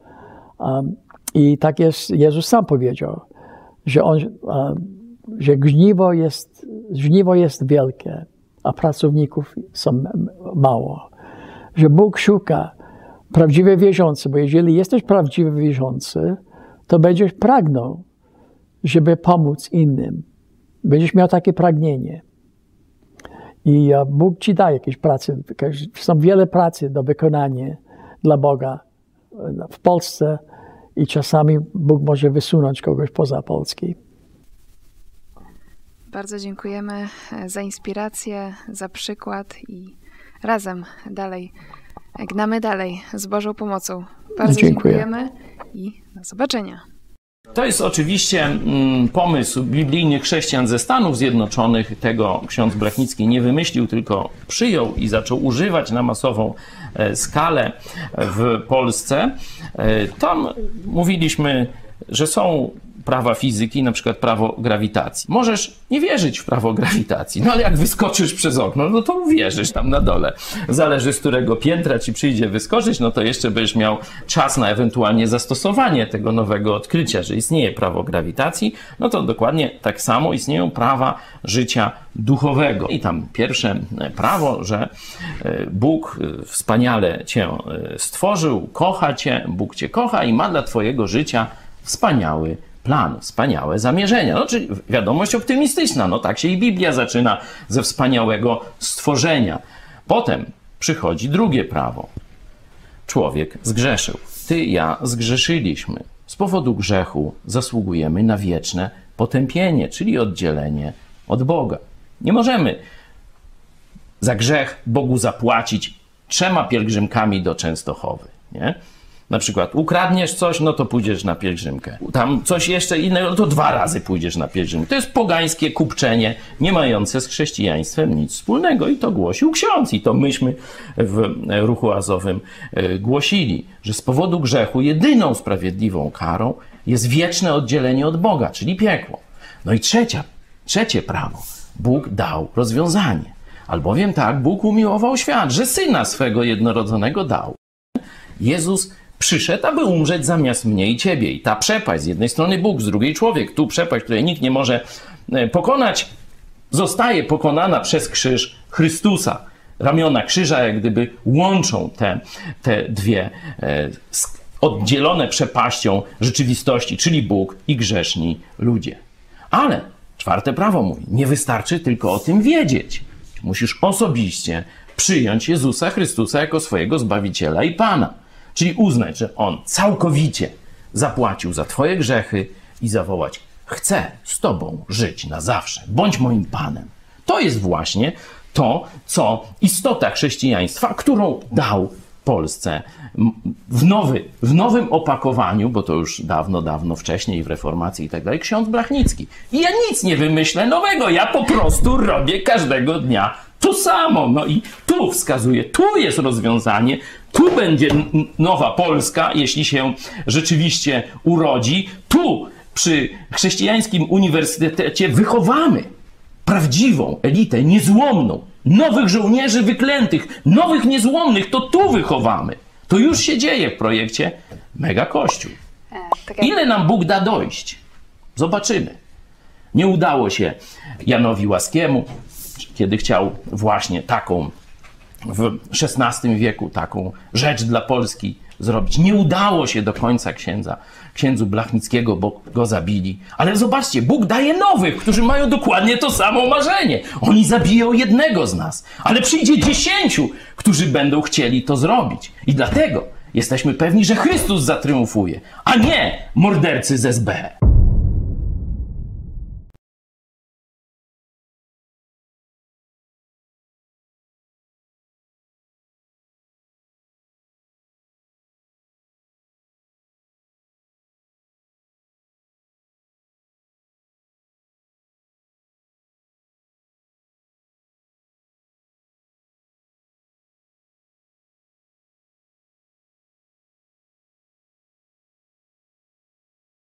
Um, I tak jest, Jezus sam powiedział że, on, że żniwo, jest, żniwo jest wielkie, a pracowników są mało. Że Bóg szuka prawdziwie wierzący, bo jeżeli jesteś prawdziwy wierzący, to będziesz pragnął, żeby pomóc innym. Będziesz miał takie pragnienie. I Bóg ci da jakieś prace. Są wiele pracy do wykonania dla Boga w Polsce, i czasami Bóg może wysunąć kogoś poza Polski. Bardzo dziękujemy e, za inspirację, za przykład i razem dalej gnamy dalej z Bożą pomocą. Bardzo Dziękuję. dziękujemy i do zobaczenia. To jest oczywiście mm, pomysł biblijnych chrześcijan ze Stanów Zjednoczonych. Tego ksiądz Blachnicki nie wymyślił, tylko przyjął i zaczął używać na masową e, skalę w Polsce. E, tam mówiliśmy, że są prawa fizyki, na przykład prawo grawitacji. Możesz nie wierzyć w prawo grawitacji, no ale jak wyskoczysz przez okno, no to uwierzysz tam na dole. Zależy z którego piętra ci przyjdzie wyskoczyć, no to jeszcze będziesz miał czas na ewentualnie zastosowanie tego nowego odkrycia, że istnieje prawo grawitacji, no to dokładnie tak samo istnieją prawa życia duchowego. I tam pierwsze prawo, że e, Bóg e, wspaniale cię e, stworzył, kocha cię, Bóg cię kocha i ma dla twojego życia wspaniały plan, wspaniałe zamierzenia. No, czyli wiadomość optymistyczna. No tak się i Biblia zaczyna ze wspaniałego stworzenia. Potem przychodzi drugie prawo. Człowiek zgrzeszył. Ty, ja zgrzeszyliśmy. Z powodu grzechu zasługujemy na wieczne potępienie, czyli oddzielenie od Boga. Nie możemy za grzech Bogu zapłacić trzema pielgrzymkami do Częstochowy. Nie? Na przykład ukradniesz coś, no to pójdziesz na pielgrzymkę. Tam coś jeszcze innego, no to dwa razy pójdziesz na pielgrzymkę. To jest pogańskie kupczenie, nie mające z chrześcijaństwem nic wspólnego. I to głosił ksiądz. I to myśmy w ruchu azowym e, głosili, że z powodu grzechu jedyną sprawiedliwą karą jest wieczne oddzielenie od Boga, czyli piekło. No i trzecia, trzecie prawo. Bóg dał rozwiązanie. Albowiem tak Bóg umiłował świat, że syna swego jednorodzonego dał. Jezus przyszedł, aby umrzeć zamiast mnie i ciebie. I ta przepaść, z jednej strony Bóg, z drugiej człowiek, tu przepaść, której nikt nie może e, pokonać, zostaje pokonana przez krzyż Chrystusa. Ramiona krzyża jak gdyby łączą te, te dwie e, oddzielone przepaścią rzeczywistości, czyli Bóg i grzeszni ludzie. Ale czwarte prawo mówi, nie wystarczy tylko o tym wiedzieć. Musisz osobiście przyjąć Jezusa Chrystusa jako swojego Zbawiciela i Pana. Czyli uznać, że On całkowicie zapłacił za Twoje grzechy i zawołać: Chcę z Tobą żyć na zawsze, bądź moim Panem. To jest właśnie to, co istota chrześcijaństwa, którą dał Polsce w, nowy, w nowym opakowaniu, bo to już dawno, dawno wcześniej w reformacji i tak dalej, ksiądz Blachnicki. I ja nic nie wymyślę nowego, ja po prostu robię każdego dnia to samo. No i tu wskazuje, tu jest rozwiązanie, tu będzie nowa Polska, jeśli się rzeczywiście urodzi. Tu przy chrześcijańskim uniwersytecie wychowamy prawdziwą elitę, niezłomną, nowych żołnierzy wyklętych, nowych niezłomnych, to tu wychowamy. To już się dzieje w projekcie Mega Kościół. E, tak Ile nam Bóg da dojść? Zobaczymy. Nie udało się Janowi Łaskiemu, kiedy chciał właśnie taką w XVI wieku taką rzecz dla Polski zrobić. Nie udało się do końca księdza, księdzu Blachnickiego, bo go zabili. Ale zobaczcie, Bóg daje nowych, którzy mają dokładnie to samo marzenie. Oni zabiją jednego z nas, ale przyjdzie dziesięciu, którzy będą chcieli to zrobić. I dlatego jesteśmy pewni, że Chrystus zatriumfuje, a nie mordercy z SB.